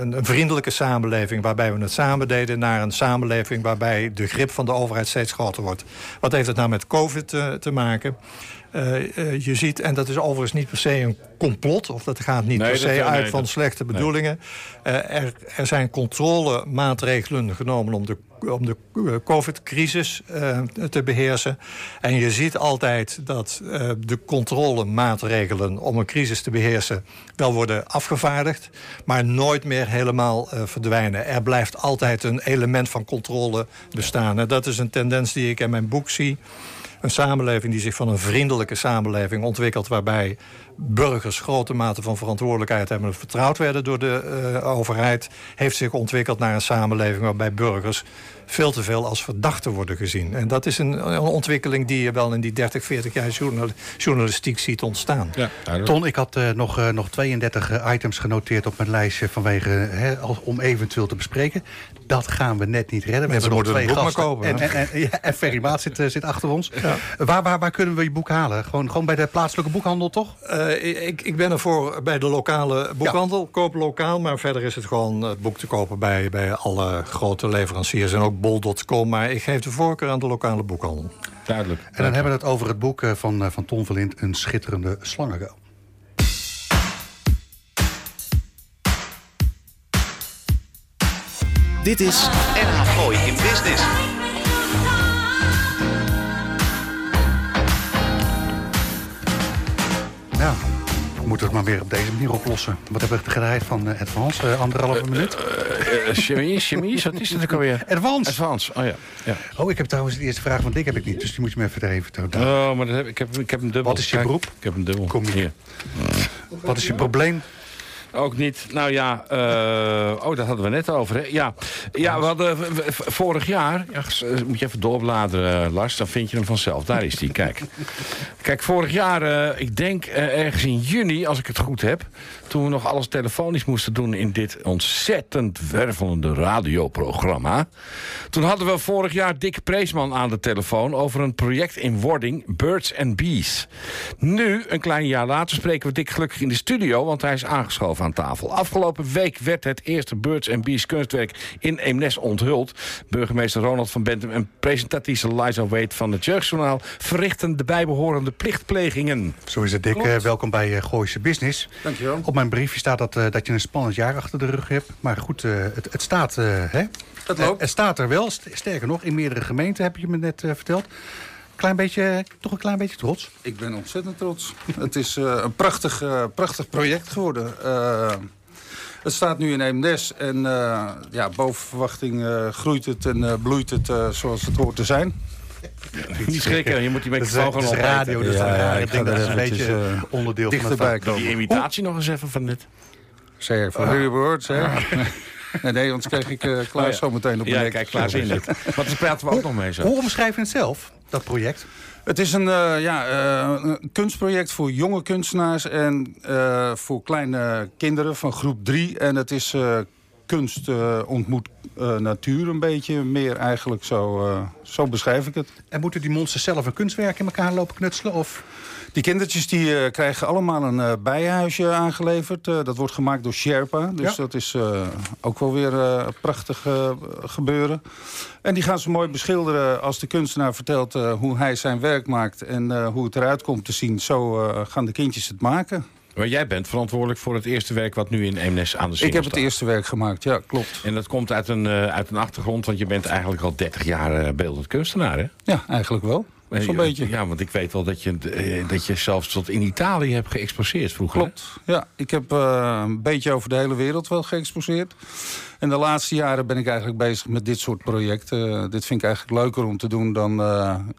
een, een, vriendelijke samenleving... waarbij we het samen deden, naar een samenleving... waarbij de grip van de overheid steeds groter wordt. Wat heeft het nou met covid te maken? Uh, uh, je ziet, en dat is overigens niet per se een complot... of dat gaat niet per se uit van slechte bedoelingen. Uh, er, er, zijn controlemaatregelen genomen om de, om de covid-crisis te beheersen. En je ziet altijd dat de controlemaatregelen om een crisis te beheersen... wel worden afgevaardigd, maar nooit meer helemaal verdwijnen. Er blijft altijd een element van controle bestaan. En dat is een tendens die ik in mijn boek zie... Een samenleving die zich van een vriendelijke samenleving ontwikkelt... waarbij burgers grote mate van verantwoordelijkheid hebben... vertrouwd werden door de uh, overheid... heeft zich ontwikkeld naar een samenleving waarbij burgers veel te veel als verdachten worden gezien. En dat is een, een ontwikkeling die je wel in die 30, 40 jaar journalistiek ziet ontstaan. Ja, Ton, ik had uh, nog, uh, nog 32 items genoteerd op mijn lijstje... vanwege, hè, om eventueel te bespreken. Dat gaan we net niet redden. We hebben nog twee gasten. Kopen, en, en, en, ja, en Ferry Maat zit, zit achter ons. Ja. Waar, waar, waar kunnen we je boek halen? Gewoon, gewoon bij de plaatselijke boekhandel, toch? Uh, ik, ik ben ervoor bij de lokale boekhandel. Ja. Koop lokaal, maar verder is het gewoon het boek te kopen... bij, bij alle grote leveranciers en ook bol.com. Maar ik geef de voorkeur aan de lokale boekhandel. Duidelijk. En dan hebben we het over het boek van, van Ton Verlind... Een schitterende slangengo. Dit is NH Gooi in Business. We moeten het maar weer op deze manier oplossen. Wat hebben we gedraaid van uh, Advance? Uh, anderhalve uh, minuut? chemie, chemie, [LAUGHS] wat is het ook alweer? Advance. Advance, oh ja. ja. Oh, ik heb trouwens de eerste vraag van Dick heb ik niet. Dus die moet je me even even tonen. Oh, maar dat heb, ik, heb, ik heb een dubbel. Wat is je beroep? Ik heb een dubbel. Kom hier. Wat is je probleem? Ook niet. Nou ja, uh, oh, dat hadden we net over. Ja. ja, we hadden vorig jaar... Ja, moet je even doorbladeren, Lars. Dan vind je hem vanzelf. Daar is hij, kijk. Kijk, vorig jaar, ik denk ergens in juni, als ik het goed heb... toen we nog alles telefonisch moesten doen... in dit ontzettend wervelende radioprogramma... toen hadden we vorig jaar Dick Preesman aan de telefoon... over een project in wording, Birds and Bees. Nu, een klein jaar later, spreken we Dick gelukkig in de studio... want hij is aangeschoven aan tafel. Afgelopen week werd het eerste Birds and Bees kunstwerk in Eemnes onthuld. Burgemeester Ronald van Bentum en presentatrice Liza Wade van het Jeugdjournaal... verrichten de bijbehorende plichtplegingen. Zo is het, Dick. Uh, welkom bij uh, Gooise Business. Dankjewel. Op mijn briefje staat dat, uh, dat je een spannend jaar achter de rug hebt. Maar goed, het, het, staat... hè? Het loopt. het staat er wel. Sterker nog, in meerdere gemeenten heb je me net verteld klein beetje, toch een klein beetje trots? Ik ben ontzettend trots. [LAUGHS] het is uh, een prachtig, uh, prachtig project geworden. Uh, het staat nu in Eemnes en ja, boven verwachting groeit het en bloeit het zoals het hoort te zijn. [LAUGHS] Niet schrikken, je moet die microfoon gewoon op radio. Dus ja, ja, ik denk dat het een beetje is, onderdeel dichterbij van Die imitatie nog eens even van dit. Zeg, van jullie zeg. [LAUGHS] Nee, nee, anders krijg ik uh, Klaas oh, ja. zo meteen op de ja, nek. kijk, Klaas in [LAUGHS] het. Maar daar praten we ook nog mee zo. Hoe omschrijf je het zelf, dat project? Het is een, uh, ja, uh, een kunstproject voor jonge kunstenaars en uh, voor kleine kinderen van groep 3. En het is kunst ontmoet natuur een beetje meer eigenlijk. Zo, zo beschrijf ik het. En moeten die monsters zelf een kunstwerk in elkaar lopen knutselen? Of? Die kindertjes die, uh, krijgen allemaal een bijenhuisje aangeleverd. Dat wordt gemaakt door Sherpa. Dus ja. dat is ook wel weer prachtig gebeuren. En die gaan ze mooi beschilderen als de kunstenaar vertelt hoe hij zijn werk maakt... en hoe het eruit komt te zien. Zo gaan de kindjes het maken. Maar jij bent verantwoordelijk voor het eerste werk wat nu in Eemnes aan de Ik heb het eerste werk gemaakt, ja, klopt. En dat komt uit een, uh, uit een achtergrond, want je bent eigenlijk al 30 jaar uh, beeldend kunstenaar, hè? Ja, eigenlijk wel. Zo'n beetje. Ja, want ik weet wel dat je, dat je zelfs tot in Italië hebt geëxposeerd vroeger. Klopt, ja. Ik heb een beetje over de hele wereld wel geëxposeerd. En de laatste jaren ben ik eigenlijk bezig met dit soort projecten. dit vind ik eigenlijk leuker om te doen dan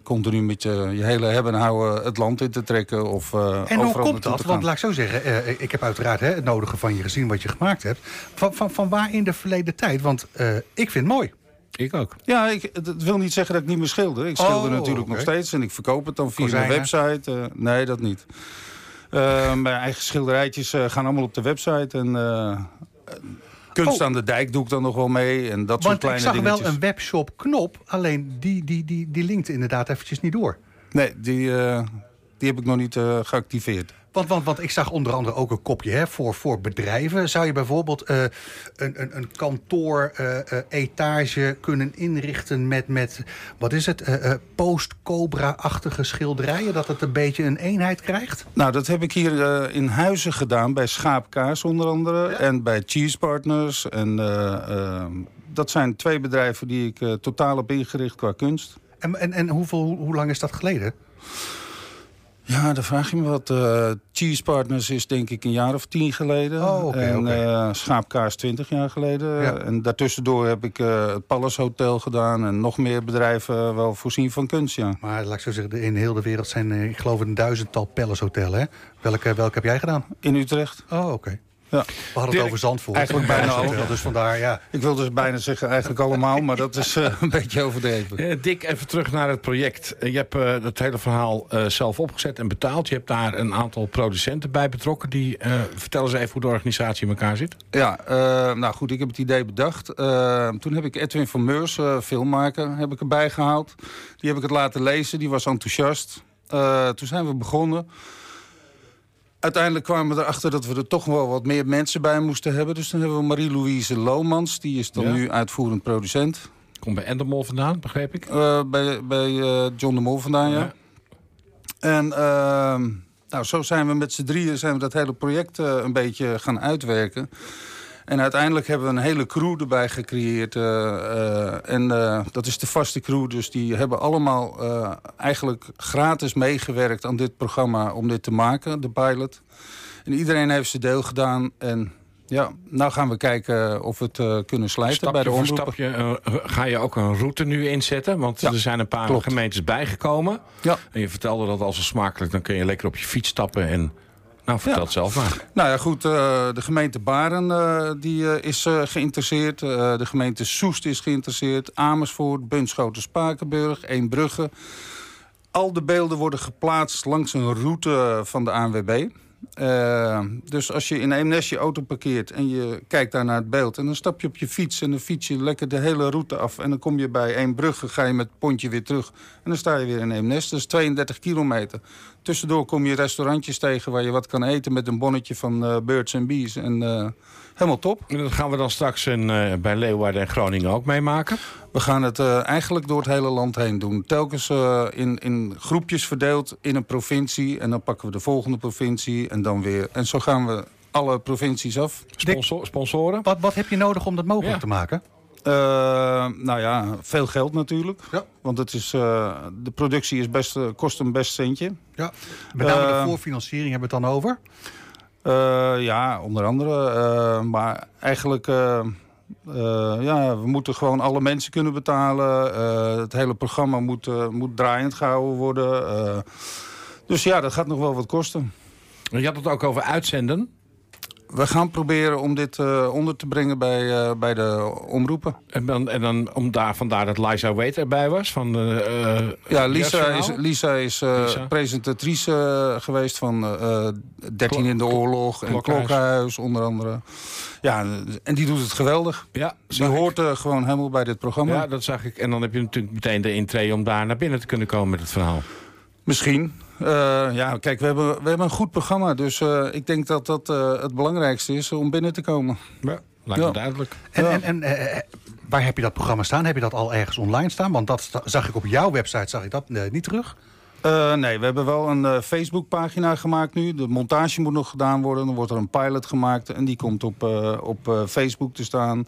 continu met je, je hele hebben en houden het land in te trekken. Of, en hoe komt dat? Want laat ik zo zeggen, ik heb uiteraard hè, het nodige van je gezien wat je gemaakt hebt. Van, van, van waar in de verleden tijd? Want ik vind het mooi. Ik ook. Ja, ik, dat wil niet zeggen dat ik niet meer schilder. Ik schilder oh, natuurlijk nog steeds en ik verkoop het dan via mijn website. Uh, nee, dat niet. Uh, mijn eigen schilderijtjes uh, gaan allemaal op de website. En kunst oh. aan de dijk doe ik dan nog wel mee. En dat soort kleine ik zag wel een webshop knop. Alleen die, die, die, die linkt inderdaad eventjes niet door. Nee, die, die heb ik nog niet geactiveerd. Want, want, want ik zag onder andere ook een kopje hè, voor, voor bedrijven. Zou je bijvoorbeeld uh, een, een, een kantoor-etage uh, kunnen inrichten met, met wat is het, post-cobra-achtige schilderijen? Dat het een beetje een eenheid krijgt? Nou, dat heb ik hier in Huizen gedaan. Bij Schaapkaas onder andere. En bij Cheese Partners. En dat zijn twee bedrijven die ik totaal heb ingericht qua kunst. En, en, en hoeveel, hoe lang is dat geleden? Ja, dan vraag je me wat. Uh, Cheese Partners is denk ik een jaar of tien geleden. Oh, okay, en okay. Uh, Schaapkaars twintig jaar geleden. Ja. En daartussendoor heb ik uh, het Palace Hotel gedaan... en nog meer bedrijven wel voorzien van kunst, ja. Maar laat ik zo zeggen, in heel de wereld zijn, ik geloof, een duizendtal Palace Hotels, hè? Welke, welke heb jij gedaan? In Utrecht. Oh, oké. Okay. Ja. We hadden het over Zandvoort. Eigenlijk bijna al. Dus vandaar, ja. Ik wil dus bijna zeggen eigenlijk allemaal, maar dat is uh, een beetje overdreven. Uh, Dick, even terug naar het project. Uh, je hebt het hele verhaal zelf opgezet en betaald. Je hebt daar een aantal producenten bij betrokken. Die, vertel eens even hoe de organisatie in elkaar zit. Ja, nou goed, ik heb het idee bedacht. toen heb ik Edwin van Meurs, filmmaker, heb ik erbij gehaald. Die heb ik het laten lezen, die was enthousiast. toen zijn we begonnen uiteindelijk kwamen we erachter dat we er toch wel wat meer mensen bij moesten hebben. Dus dan hebben we Marie-Louise Lomans. Die is dan nu uitvoerend producent. Komt bij Endemol vandaan, begreep ik? Uh, bij bij uh, John de Mol vandaan, ja. ja. En uh, nou, zo zijn we met z'n drieën zijn we dat hele project uh, een beetje gaan uitwerken. En uiteindelijk hebben we een hele crew erbij gecreëerd. Uh, uh, en uh, dat is de vaste crew. Dus die hebben allemaal eigenlijk gratis meegewerkt aan dit programma om dit te maken, de pilot. En iedereen heeft zijn deel gedaan. En ja, nou gaan we kijken of we het kunnen slijten stapje bij de omroepen. Stapje ga je ook een route nu inzetten? Want ja, er zijn een paar klopt. gemeentes bijgekomen. Ja. En je vertelde dat als het smakelijk, dan kun je lekker op je fiets stappen en nou, vertel het zelf maar. Nou ja, goed. Uh, de gemeente Baren uh, die, uh, is geïnteresseerd. de gemeente Soest is geïnteresseerd. Amersfoort, Bunschoten, Spakenburg, Eembrugge. Al de beelden worden geplaatst langs een route van de ANWB. Uh, dus als je in Eemnes je auto parkeert en je kijkt daar naar het beeld... en dan stap je op je fiets en dan fiets je lekker de hele route af... en dan kom je bij Eembrugge, ga je met het pontje weer terug... en dan sta je weer in Eemnes. Dat is 32 kilometer. Tussendoor kom je restaurantjes tegen waar je wat kan eten... met een bonnetje van uh, Birds and Bees. En uh, helemaal top. En dat gaan we dan straks in, uh, bij Leeuwarden en Groningen ook meemaken? We gaan het uh, eigenlijk door het hele land heen doen. Telkens uh, in, in groepjes verdeeld in een provincie. En dan pakken we de volgende provincie en dan weer. En zo gaan we alle provincies af. Sponsor, sponsoren? Wat, wat heb je nodig om dat mogelijk ja. te maken? Uh, nou ja, veel geld natuurlijk. Ja. Want het is, uh, de productie is best, kost een best centje. Ja. Met name de voorfinanciering hebben we het dan over? Ja, onder andere. maar eigenlijk... ja, we moeten gewoon alle mensen kunnen betalen. het hele programma moet, moet draaiend gehouden worden. dus ja, dat gaat nog wel wat kosten. Je had het ook over uitzenden. We gaan proberen om dit uh, onder te brengen bij, uh, bij de omroepen. En dan, en dan om daar, vandaar dat Lisa Wait erbij was? Van, uh, ja, Lisa is, Lisa is Lisa. presentatrice geweest van 13 Klok, in de oorlog en Klokhuis onder andere. Ja, en die doet het geweldig. Ja, die hoort gewoon helemaal bij dit programma. Ja, dat zag ik. En dan heb je natuurlijk meteen de intree om daar naar binnen te kunnen komen met het verhaal. Misschien. Uh, ja, kijk, we hebben, we hebben een goed programma. Dus uh, ik denk dat dat uh, het belangrijkste is om binnen te komen. Ja, lijkt me ja. duidelijk. En, ja. en, en waar heb je dat programma staan? Heb je dat al ergens online staan? Want dat zag ik op jouw website, zag ik dat niet terug? nee, we hebben wel een Facebookpagina gemaakt nu. De montage moet nog gedaan worden. Dan wordt er een pilot gemaakt en die komt op, op Facebook te staan.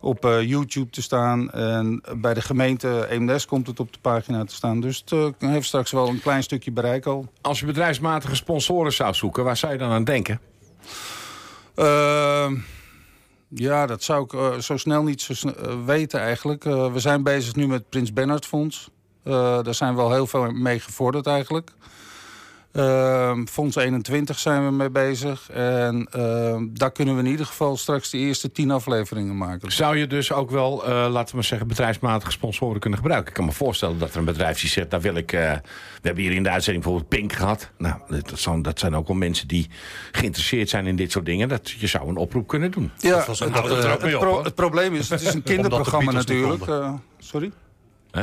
Op YouTube te staan. En bij de gemeente Eemnes komt het op de pagina te staan. Dus het heeft straks wel een klein stukje bereik al. Als je bedrijfsmatige sponsoren zou zoeken, waar zou je dan aan denken? Ehm, ja, dat zou ik zo snel niet zo weten eigenlijk. we zijn bezig nu met Prins Bernhard Fonds. daar zijn we al heel veel mee gevorderd eigenlijk. Uh, Fonds 21 zijn we mee bezig. En uh, daar kunnen we in ieder geval straks de eerste tien afleveringen maken. Zou je dus ook wel, uh, laten we zeggen, bedrijfsmatige sponsoren kunnen gebruiken? Ik kan me voorstellen dat er een bedrijf die zegt, daar wil ik... Eh, we hebben hier in de uitzending bijvoorbeeld Pink gehad. Nou, dat, zijn, dat zijn ook wel mensen die geïnteresseerd zijn in dit soort dingen. Dat, je zou een oproep kunnen doen. Ja, dat was, dat, het, het, pro het, probleem is, het is een [LAUGHS] kinderprogramma natuurlijk. sorry?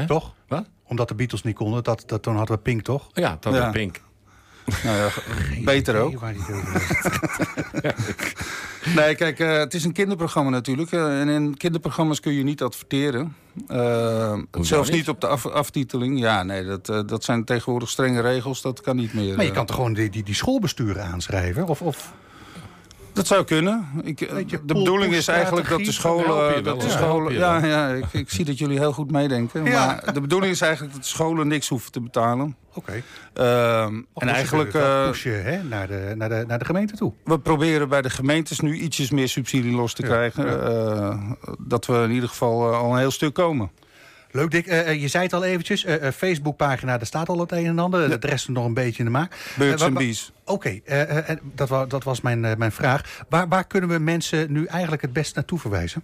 Toch? Wat? Omdat de Beatles niet konden, dat, dat, toen hadden we Pink, toch? Ja, dat ja. Pink. Nou ja, beter ook. [LAUGHS] nee, kijk, uh, het is een kinderprogramma natuurlijk. Uh, en in kinderprogramma's kun je niet adverteren. Uh, zelfs niet? op de af aftiteling. Ja, nee, dat, dat zijn tegenwoordig strenge regels. Dat kan niet meer. Maar je kan toch gewoon die, die, die schoolbesturen aanschrijven? Of... of... Dat zou kunnen. Ik, de bedoeling is eigenlijk dat de scholen... Dat de scholen ja, ja, ik, ik, zie dat jullie heel goed meedenken. Maar de bedoeling is eigenlijk dat de scholen niks hoeven te betalen. Oké. Okay. Uh, en eigenlijk... Uh, push je hè, naar, de, naar, de, naar de gemeente toe. We proberen bij de gemeentes nu ietsjes meer subsidie los te krijgen. Uh, dat we in ieder geval al een heel stuk komen. Leuk, Dick. Uh, je zei het al eventjes. Uh, Facebookpagina, daar staat al het een en ander. Ja. De rest is nog een beetje in de maak. Birds and Bees. Oké, okay. dat, dat, was mijn, mijn vraag. Waar, waar kunnen we mensen nu eigenlijk het best naartoe verwijzen?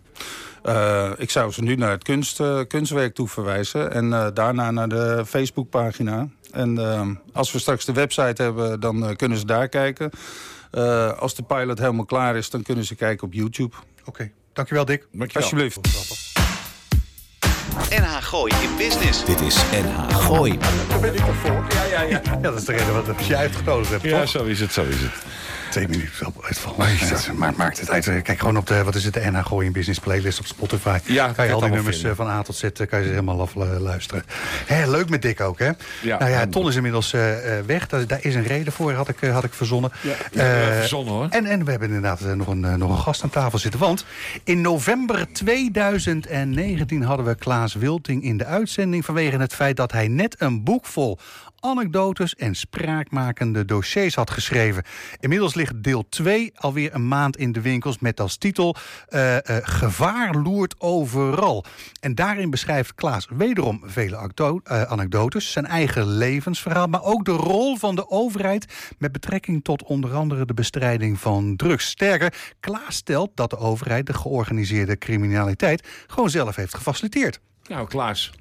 ik zou ze nu naar het kunst, kunstwerk toe verwijzen. En daarna naar de Facebookpagina. En als we straks de website hebben, dan kunnen ze daar kijken. als de pilot helemaal klaar is, dan kunnen ze kijken op YouTube. Oké, okay. dankjewel Dick. Dankjewel. Alsjeblieft. NH Gooi in Business. Dit is NH Gooi. Daar ben ik er voor. Ja, ja, ja. ja, dat is de reden wat je uitgekozen hebt, Ja, toch? zo is het, zo is het. Twee minuten op uitval. Maar maakt het uit. Kijk gewoon op de, wat is het, de NH Gooi in Business playlist op Spotify. Ja, kan je al die nummers vinden. van A tot Z kan je ze helemaal af luisteren. Hè, leuk met Dick ook, hè? Ja, nou ja, Ton is inmiddels uh, weg. Daar, daar, is een reden voor, had ik, had ik verzonnen. Ja, uh, verzonnen hoor. En, en we hebben inderdaad nog, een, nog een gast aan tafel zitten. Want in november 2019 hadden we Klaas Wilting in de uitzending... vanwege het feit dat hij net een boek vol anekdotes en spraakmakende dossiers had geschreven. Inmiddels ligt deel 2 alweer een maand in de winkels met als titel uh, uh, Gevaar loert overal. En daarin beschrijft Klaas wederom vele uh, anekdotes, zijn eigen levensverhaal, maar ook de rol van de overheid met betrekking tot onder andere de bestrijding van drugs. Sterker, Klaas stelt dat de overheid de georganiseerde criminaliteit gewoon zelf heeft gefaciliteerd. Nou, Klaas,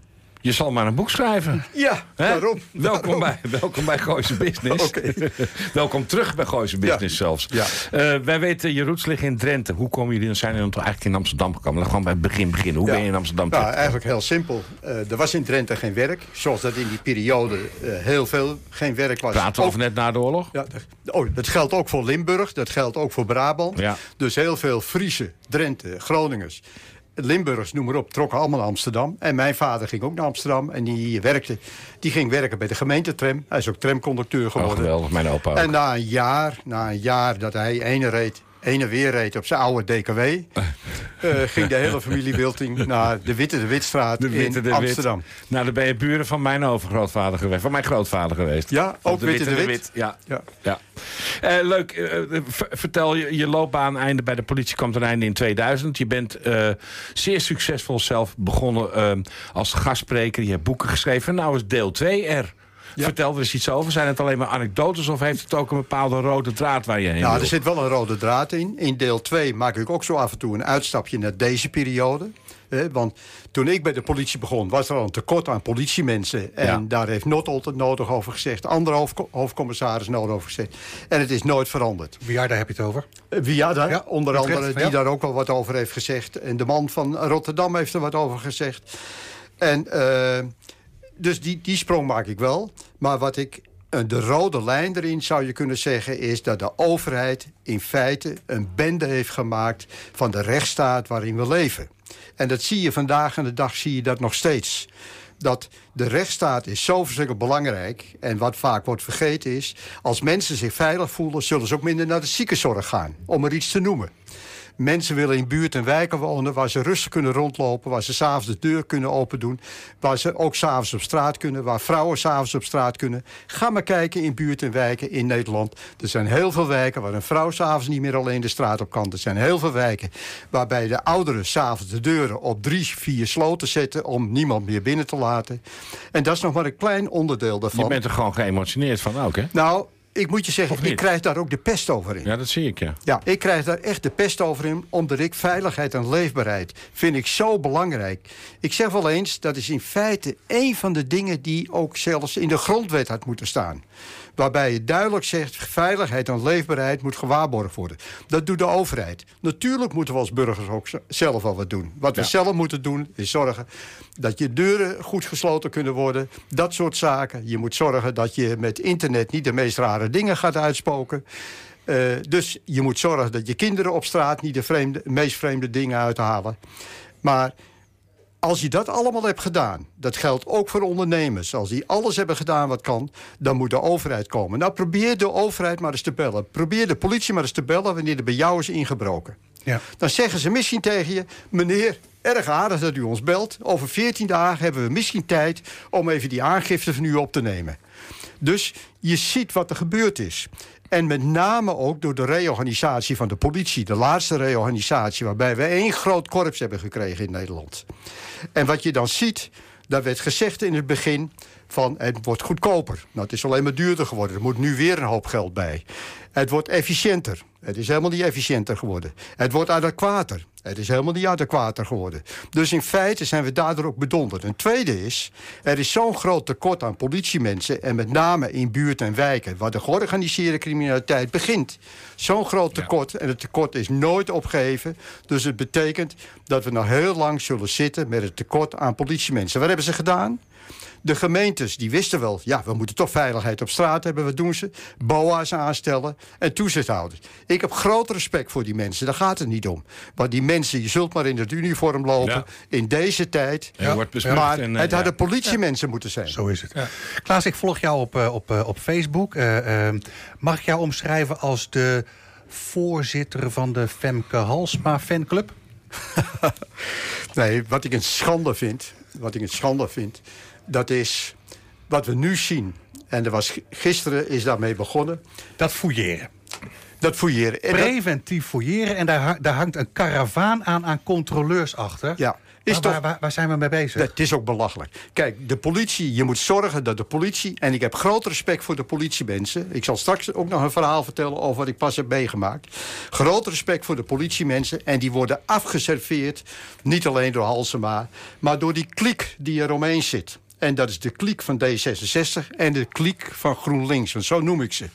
je zal maar een boek schrijven. Ja, waarom? Welkom, Bij, welkom bij Gooise Business. [LAUGHS] [LAUGHS] welkom terug bij Gooise Business zelfs. Ja. Uh, wij weten, je roots liggen in Drenthe. Hoe komen jullie dan zijn jullie eigenlijk in Amsterdam gekomen? Gewoon bij het begin beginnen. Hoe ben je in Amsterdam Nou, eigenlijk heel simpel. Uh, er was in Drenthe geen werk. Zoals dat in die periode uh, heel veel geen werk was. Praten we over net na de oorlog? Ja, dat, oh, dat geldt ook voor Limburg. Dat geldt ook voor Brabant. Ja. Dus heel veel Friese, Drenthe, Groningers Limburgers, noem maar op, trokken allemaal naar Amsterdam. En mijn vader ging ook naar Amsterdam. En die werkte, die ging werken bij de gemeentetram. Hij is ook tramconducteur geworden. Oh, geweldig, mijn opa ook. En na een jaar, na een jaar dat hij ene reed heen en weer reed op zijn oude DKW... Uh, [LAUGHS] eh, ging de hele familie Wilting naar de Witte de Witstraat de Witte, in de Amsterdam. Wit. Nou, dan ben je buren van mijn overgrootvader geweest. Van mijn grootvader geweest. Ja, ook Witte de, Wit. Ja. ja. ja. Uh, leuk, uh, vertel je, je loopbaan einde bij de politie kwam ten einde in 2000. Je bent zeer succesvol zelf begonnen als gastspreker. Je hebt boeken geschreven. Nou is deel 2 er. Vertel er eens iets over. Zijn het alleen maar anekdotes of heeft het ook een bepaalde rode draad waar je heen Nou, er zit wel een rode draad in. In deel 2 maak ik ook zo af en toe een uitstapje naar deze periode. want toen ik bij de politie begon, was er al een tekort aan politiemensen. En daar heeft Notolt het nodig over gezegd. Andere hoofd, hoofdcommissaris nodig over gezegd. En het is nooit veranderd. Wie daar heb je het over? Uh, ja, onder andere, die daar ook wel wat over heeft gezegd. En de man van Rotterdam heeft er wat over gezegd. En... Uh, dus die, die sprong maak ik wel. Maar wat ik eh, de rode lijn erin zou je kunnen zeggen... is dat de overheid in feite een bende heeft gemaakt... van de rechtsstaat waarin we leven. En dat zie je vandaag en de dag zie je dat nog steeds. Dat de rechtsstaat is zo verschrikkelijk belangrijk. En wat vaak wordt vergeten is... als mensen zich veilig voelen... zullen ze ook minder naar de ziekenzorg gaan. Om er iets te noemen. Mensen willen in buurt en wijken wonen... waar ze rustig kunnen rondlopen, waar ze s'avonds de deur kunnen open doen... waar ze ook s'avonds op straat kunnen, waar vrouwen s'avonds op straat kunnen. Ga maar kijken in buurt en wijken in Nederland. Er zijn heel veel wijken waar een vrouw s'avonds niet meer alleen de straat op kan. Er zijn heel veel wijken waarbij de ouderen s'avonds de deuren op drie, vier sloten zetten... om niemand meer binnen te laten. En dat is nog maar een klein onderdeel daarvan. Je bent er gewoon geëmotioneerd van ook, hè? Nou, ik moet je zeggen, ik krijg daar ook de pest over in. Ja, dat zie ik, ja. Ja, ik krijg daar echt de pest over in, omdat ik veiligheid en leefbaarheid vind ik zo belangrijk. Ik zeg wel eens, dat is in feite een van de dingen die ook zelfs in de grondwet had moeten staan waarbij je duidelijk zegt... veiligheid en leefbaarheid moet gewaarborgd worden. Dat doet de overheid. Natuurlijk moeten we als burgers ook zelf al wat doen. Wat we zelf moeten doen, is zorgen dat je deuren goed gesloten kunnen worden. Dat soort zaken. Je moet zorgen dat je met internet niet de meest rare dingen gaat uitspoken. Uh, dus je moet zorgen dat je kinderen op straat niet de vreemde, meest vreemde dingen uithalen. Maar als je dat allemaal hebt gedaan, dat geldt ook voor ondernemers... als die alles hebben gedaan wat kan, dan moet de overheid komen. Nou, probeer de overheid maar eens te bellen. Probeer de politie maar eens te bellen wanneer er bij jou is ingebroken. Ja. Dan zeggen ze misschien tegen je... meneer, erg aardig dat u ons belt. Over 14 dagen hebben we misschien tijd om even die aangifte van u op te nemen. Dus je ziet wat er gebeurd is. En met name ook door de reorganisatie van de politie. De laatste reorganisatie waarbij we één groot korps hebben gekregen in Nederland. En wat je dan ziet, daar werd gezegd in het begin van het wordt goedkoper. Nou, het is alleen maar duurder geworden. Er moet nu weer een hoop geld bij. Het wordt efficiënter. Het is helemaal niet efficiënter geworden. Het wordt adequater. Het is helemaal niet adequater geworden. Dus in feite zijn we daardoor ook bedonderd. Een tweede is, er is zo'n groot tekort aan politiemensen... en met name in buurt en wijken, waar de georganiseerde criminaliteit begint. Zo'n groot tekort, en het tekort is nooit opgeheven. Dus het betekent dat we nog heel lang zullen zitten... met het tekort aan politiemensen. Wat hebben ze gedaan? De gemeentes die wisten wel, ja, we moeten toch veiligheid op straat hebben. Wat doen ze? BOA's aanstellen en toezichthouders. Ik heb groot respect voor die mensen, daar gaat het niet om. Maar die mensen, je zult maar in het uniform lopen in deze tijd. Ja. maar en, het hadden politiemensen moeten zijn. Zo is het. Klaas, ik volg jou op, eh, op, eh, op Facebook. Uh, mag ik jou omschrijven als de voorzitter van de Femke Halsma fanclub? [LAUGHS] nee, wat ik een schande vind... wat ik een schande vind dat is wat we nu zien. En er was, gisteren is daarmee begonnen. Dat fouilleren. Dat fouilleren. Preventief fouilleren. En daar, daar hangt een karavaan aan aan controleurs achter. Ja. Is waar, toch, waar, waar, zijn we mee bezig? Het is ook belachelijk. Kijk, de politie, je moet zorgen dat de politie... en ik heb groot respect voor de politiemensen. Ik zal straks ook nog een verhaal vertellen over wat ik pas heb meegemaakt. Groot respect voor de politiemensen. En die worden afgeserveerd, niet alleen door Halsema... maar door die kliek die er omheen zit. En dat is de kliek van D66 en de kliek van GroenLinks. Want zo noem ik ze.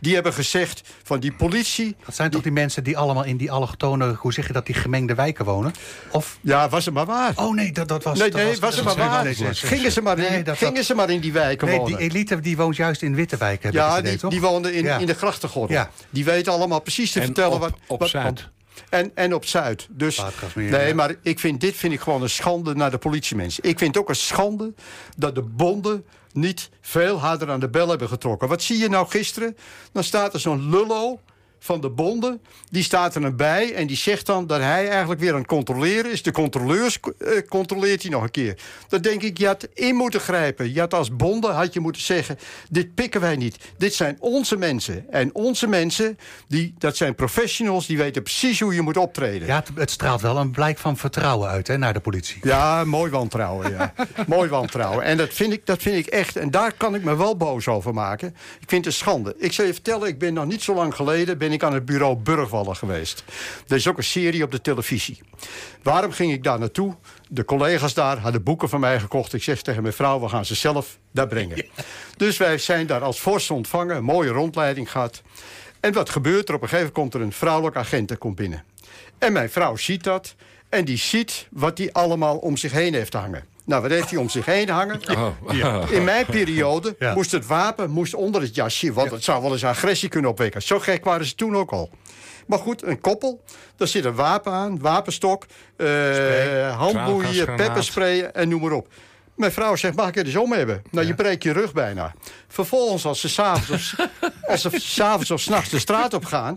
Die hebben gezegd van die politie... Dat zijn toch die mensen die allemaal in die allochtone... hoe zeg je dat, die gemengde wijken wonen? Of... Ja, was het maar waar. Oh nee, dat, dat was... Nee, nee was, was het maar waar. Gingen, ze maar, in, gingen ze maar in die wijken nee, wonen. die elite die woont juist in witte wijken. Ja, die, die woonden in, in de grachtengordel. Ja. Die weten allemaal precies te vertellen... Op, wat, op wat, Zuid. En, en op Zuid. Dus, nee, maar ik vind, dit vind ik gewoon een schande naar de politiemensen. Ik vind het ook een schande dat de bonden niet veel harder aan de bel hebben getrokken. Wat zie je nou gisteren? Dan staat er zo'n lullo van de bonden, die staat er een bij... en die zegt dan dat hij eigenlijk weer aan het controleren is. De controleurs uh, controleert hij nog een keer. Dan denk ik, je had in moeten grijpen. Je had als bonden had je moeten zeggen... dit pikken wij niet. Dit zijn onze mensen. En onze mensen, die, dat zijn professionals... die weten precies hoe je moet optreden. Ja, het, het straalt wel een blijk van vertrouwen uit hè, naar de politie. Ja, mooi wantrouwen, ja. [LAUGHS] mooi wantrouwen. En dat vind, ik, dat vind ik echt... en daar kan ik me wel boos over maken. Ik vind het schande. Ik zal je vertellen, ik ben nog niet zo lang geleden... ben ik aan het bureau Burgwallen geweest. Er is ook een serie op de televisie. Waarom ging ik daar naartoe? De collega's daar hadden boeken van mij gekocht. Ik zeg tegen mijn vrouw, we gaan ze zelf daar brengen. Dus wij zijn daar als vorst ontvangen, een mooie rondleiding gehad. En wat gebeurt er? Op een gegeven moment komt er een vrouwelijk agent komt binnen. En mijn vrouw ziet dat. En die ziet wat hij allemaal om zich heen heeft hangen. Nou, wat heeft hij om zich heen hangen? Oh. In mijn periode moest het wapen moest onder het jasje... want het zou wel eens agressie kunnen opwekken. Zo gek waren ze toen ook al. Maar goed, een koppel, daar zit een wapen aan, wapenstok... Uh, handboeien, pepperspray en noem maar op. Mijn vrouw zegt, mag ik het eens om hebben? Nou, je breekt je rug bijna. Vervolgens, als ze s'avonds of, [LAUGHS] als ze s'avonds of s'nachts de straat op gaan...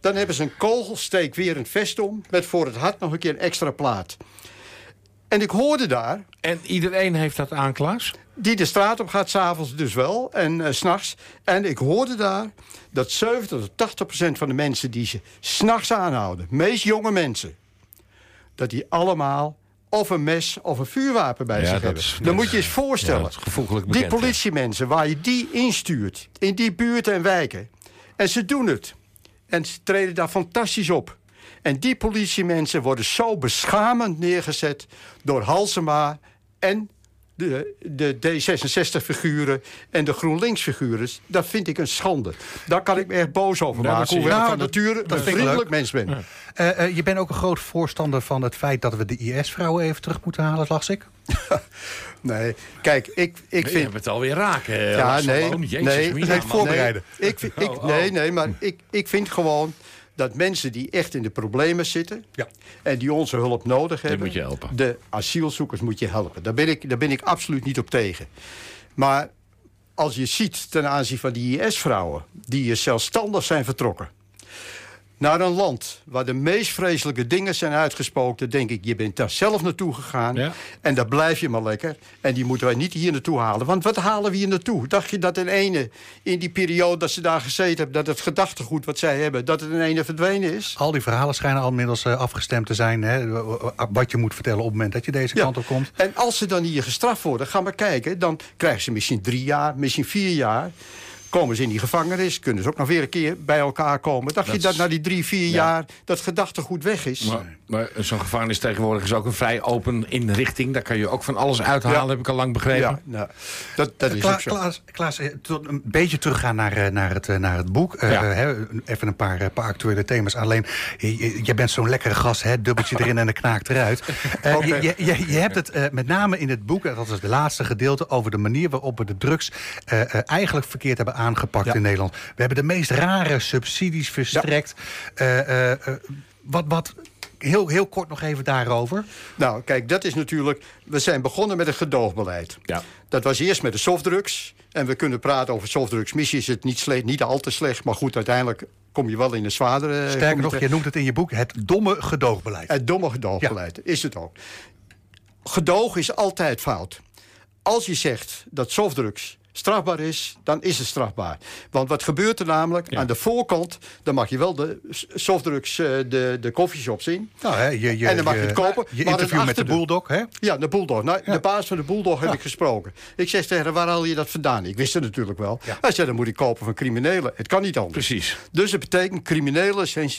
Dan hebben ze een kogelsteek weer een vest om... met voor het hart nog een keer een extra plaat. En ik hoorde daar... En iedereen heeft dat aan, Klaas? Die de straat op gaat, s'avonds dus wel, en uh, s'nachts. En ik hoorde daar dat 70 tot 80 procent van de mensen die ze s'nachts aanhouden... meest jonge mensen, dat die allemaal of een mes of een vuurwapen bij zich hebben. Dan moet je eens voorstellen. Ja, die politiemensen waar je die instuurt... in die buurten en wijken... en ze doen het. En ze treden daar fantastisch op. En die politiemensen worden zo beschamend neergezet... door Halsema en de, de D66-figuren en de GroenLinks-figuren. Dat vind ik een schande. Daar kan ik me echt boos over maken. Hoewel ik nou, van nature een vriendelijk mens ben. Uh, uh, je bent ook een groot voorstander van het feit... dat we de IS-vrouwen even terug moeten halen, las ik. [LAUGHS] nee, kijk, ik, ik nee, vind... Je hebt het alweer raken. Ja, nee, Jezus, nee, nee, voorbereiden. Nee, ik, ik, [LAUGHS] oh, oh. nee, nee, maar ik, ik vind gewoon dat mensen die echt in de problemen zitten... Ja. en die onze hulp nodig hebben... moet je helpen. de asielzoekers moet je helpen. Daar ben, ik, daar ben ik absoluut niet op tegen. Maar als je ziet ten aanzien van die IS-vrouwen... die zelfstandig zijn vertrokken naar een land waar de meest vreselijke dingen zijn uitgesproken... denk ik, je bent daar zelf naartoe gegaan. En daar blijf je maar lekker. En die moeten wij niet hier naartoe halen. Want wat halen we hier naartoe? Dacht je dat in ene, in die periode dat ze daar gezeten hebben... dat het gedachtegoed wat zij hebben, dat het in ene verdwenen is? Al die verhalen schijnen al inmiddels uh, afgestemd te zijn. Hè? Wat je moet vertellen op het moment dat je deze kant op komt. En als ze dan hier gestraft worden, ga maar kijken... dan krijgen ze misschien drie jaar, misschien vier jaar komen ze in die gevangenis, kunnen ze ook nog weer een keer bij elkaar komen. Dacht je dat na die drie, vier jaar dat gedachtegoed weg is? Maar, maar zo'n gevangenis tegenwoordig is ook een vrij open inrichting. Daar kan je ook van alles uithalen, heb ik al lang begrepen. Ja, nou, dat, dat is Kla Klaas, Klaas, eh, een beetje teruggaan naar, eh, naar, het, eh, naar het boek. even een paar, paar actuele thema's. Alleen, jij bent zo'n lekkere gast, hè? dubbeltje erin en de knaakt eruit. [LAUGHS] okay. je, je, je, hebt het met name in het boek, dat is het laatste gedeelte... over de manier waarop we de drugs eigenlijk verkeerd hebben aangepakt in Nederland. We hebben de meest rare subsidies verstrekt. Uh, uh, wat, wat, heel, heel kort nog even daarover. Nou, kijk, dat is natuurlijk... We zijn begonnen met een gedoogbeleid. Ja. Dat was eerst met de softdrugs. En we kunnen praten over softdrugs. Misschien is het niet, slecht, niet al te slecht. Maar goed, uiteindelijk kom je wel in een zwaardere... Sterker nog, je noemt het in je boek het domme gedoogbeleid. Het domme gedoogbeleid, is het ook. Gedoog is altijd fout. Als je zegt dat softdrugs strafbaar is, dan is het strafbaar. Want wat gebeurt er namelijk? Aan de voorkant, dan mag je wel de softdrugs, uh, de, de koffieshop zien. Nou, hè, je, je, en dan mag je het kopen. Je maar interview met de Bulldog, hè? Ja, de Bulldog. Nou, De baas van de Bulldog heb ik gesproken. Ik zeg tegen waar haal je dat vandaan? Ik wist het natuurlijk wel. Hij zei, dan moet ik kopen van criminelen. Het kan niet anders. Precies. Dus het betekent, criminelen zijn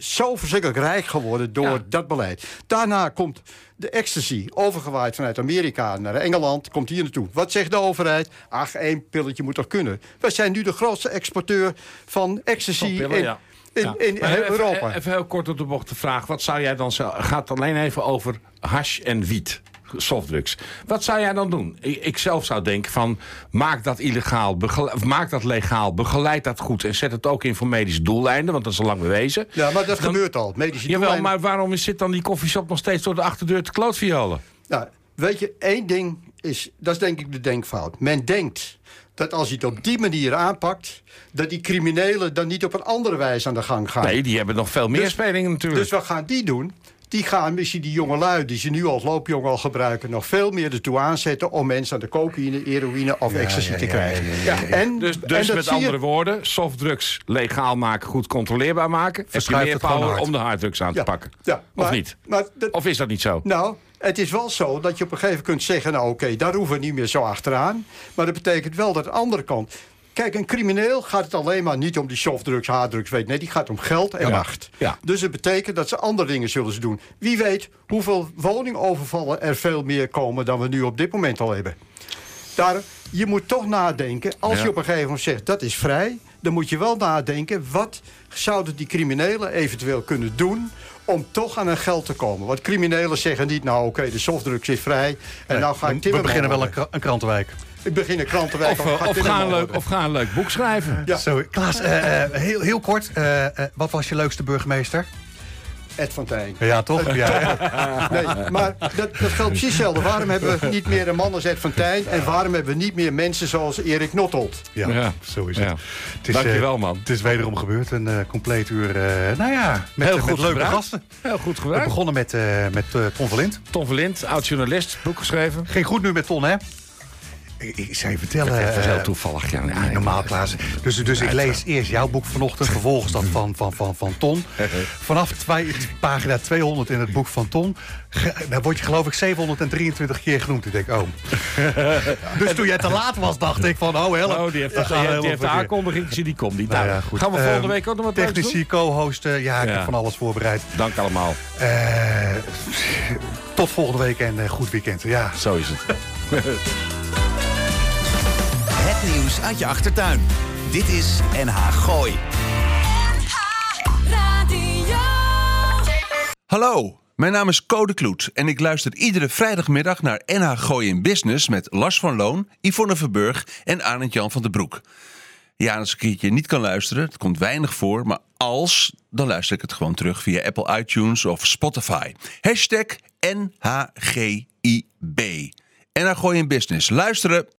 zo verschrikkelijk rijk geworden door dat beleid. Daarna komt de ecstasy, overgewaaid vanuit Amerika naar Engeland, komt hier naartoe. Wat zegt de overheid? Ach, één pilletje moet toch kunnen. Wij zijn nu de grootste exporteur van ecstasy in, in, in Europa. Even, heel kort op de bocht de vraag. Wat zou jij dan... Gaat alleen even over hash en wiet softdrugs. Wat zou jij dan doen? Ik, zelf zou denken van, maak dat illegaal, maak dat legaal, begeleid dat goed... en zet het ook in voor medische doeleinden, want dat is al lang bewezen. Ja, maar dat gebeurt al, medische jawel, doeleinden... maar waarom zit dan die koffieshop nog steeds door de achterdeur te klootviolen? Ja, weet je, één ding is, dat is denk ik de denkfout. Men denkt dat als je het op die manier aanpakt... dat die criminelen dan niet op een andere wijze aan de gang gaan. Nee, die hebben nog veel meer dus, spelingen natuurlijk. Dus wat gaan die doen? Die gaan misschien die jonge lui die ze nu als loopjongen al gebruiken... nog veel meer ertoe aanzetten om mensen aan de cocaïne, heroïne of ecstasy te krijgen. En, dus dus met andere woorden, softdrugs legaal maken, goed controleerbaar maken... heb je meer power om de harddrugs aan te pakken. of niet? Maar of is dat niet zo? Nou, het is wel zo dat je op een gegeven moment kunt zeggen... nou oké, daar hoeven we niet meer zo achteraan. Maar dat betekent wel dat de andere kant... Kijk, een crimineel gaat het alleen maar niet om die softdrugs, harddrugs, weet nee, die gaat om geld en macht. Ja. Dus het betekent dat ze andere dingen zullen ze doen. Wie weet hoeveel woningovervallen er veel meer komen dan we nu op dit moment al hebben. Daar, je moet toch nadenken, als je op een gegeven moment zegt dat is vrij, dan moet je wel nadenken wat zouden die criminelen eventueel kunnen doen om toch aan hun geld te komen. Want criminelen zeggen niet, nou oké, de softdrugs is vrij en nou ga ik We beginnen wel een, een krantenwijk. Ik begin een krantenwijk. Of, of, ga, een leuk, of ga een leuk boek schrijven. Ja. Zo, Klaas, uh, heel, heel kort. Uh, wat was je leukste burgemeester? Ed van Tijn. Ja, toch? Ja. [LAUGHS] nee, maar dat, dat geldt precies hetzelfde. Waarom hebben we niet meer een man als Ed van Tijn... en waarom hebben we niet meer mensen zoals Erik Nottold? Ja, ja. zo is het. Ja. het is, Dankjewel, man. Het is wederom gebeurd. Een uh, compleet uur, uh, nou ja, met, Heel goed met leuke gasten. Heel goed gebruikt. We begonnen met, uh, met Ton Verlind. Ton Verlind, oud-journalist, boek geschreven. Geen goed nu met Ton, hè? Ik, zou je vertellen... Dat is heel toevallig, ja. ja normaal, Klaas. Dus, dus ik lees eerst jouw boek vanochtend, vervolgens dat van, van, van, van Ton. [LAUGHS] Vanaf twee, pagina 200 in het boek van Ton... daar word je geloof ik 723 keer genoemd. Ik denk, oh. [LAUGHS] dus toen jij te laat was, dacht ik van, oh help. Oh, die heeft, die heeft de aankondiging, zie die komt niet. Nou, ja, goed. Gaan we volgende week ook nog wat Technici, co-host, ja, ik heb van alles voorbereid. Dank allemaal. Uh, tot volgende week en goed weekend. Ja. Zo is. Het [LAUGHS] nieuws uit je achtertuin. Dit is NH Gooi. NH Radio. Hallo, mijn naam is Code Kloet en ik luister iedere vrijdagmiddag naar NH Gooi in Business met Lars van Loon, Yvonne Verburg en Arend Jan van den Broek. Ja, als ik een keertje niet kan luisteren, het komt weinig voor, maar als, dan luister ik het gewoon terug via Apple iTunes of Spotify. Hashtag NHGIB. NH Gooi in Business. Luisteren!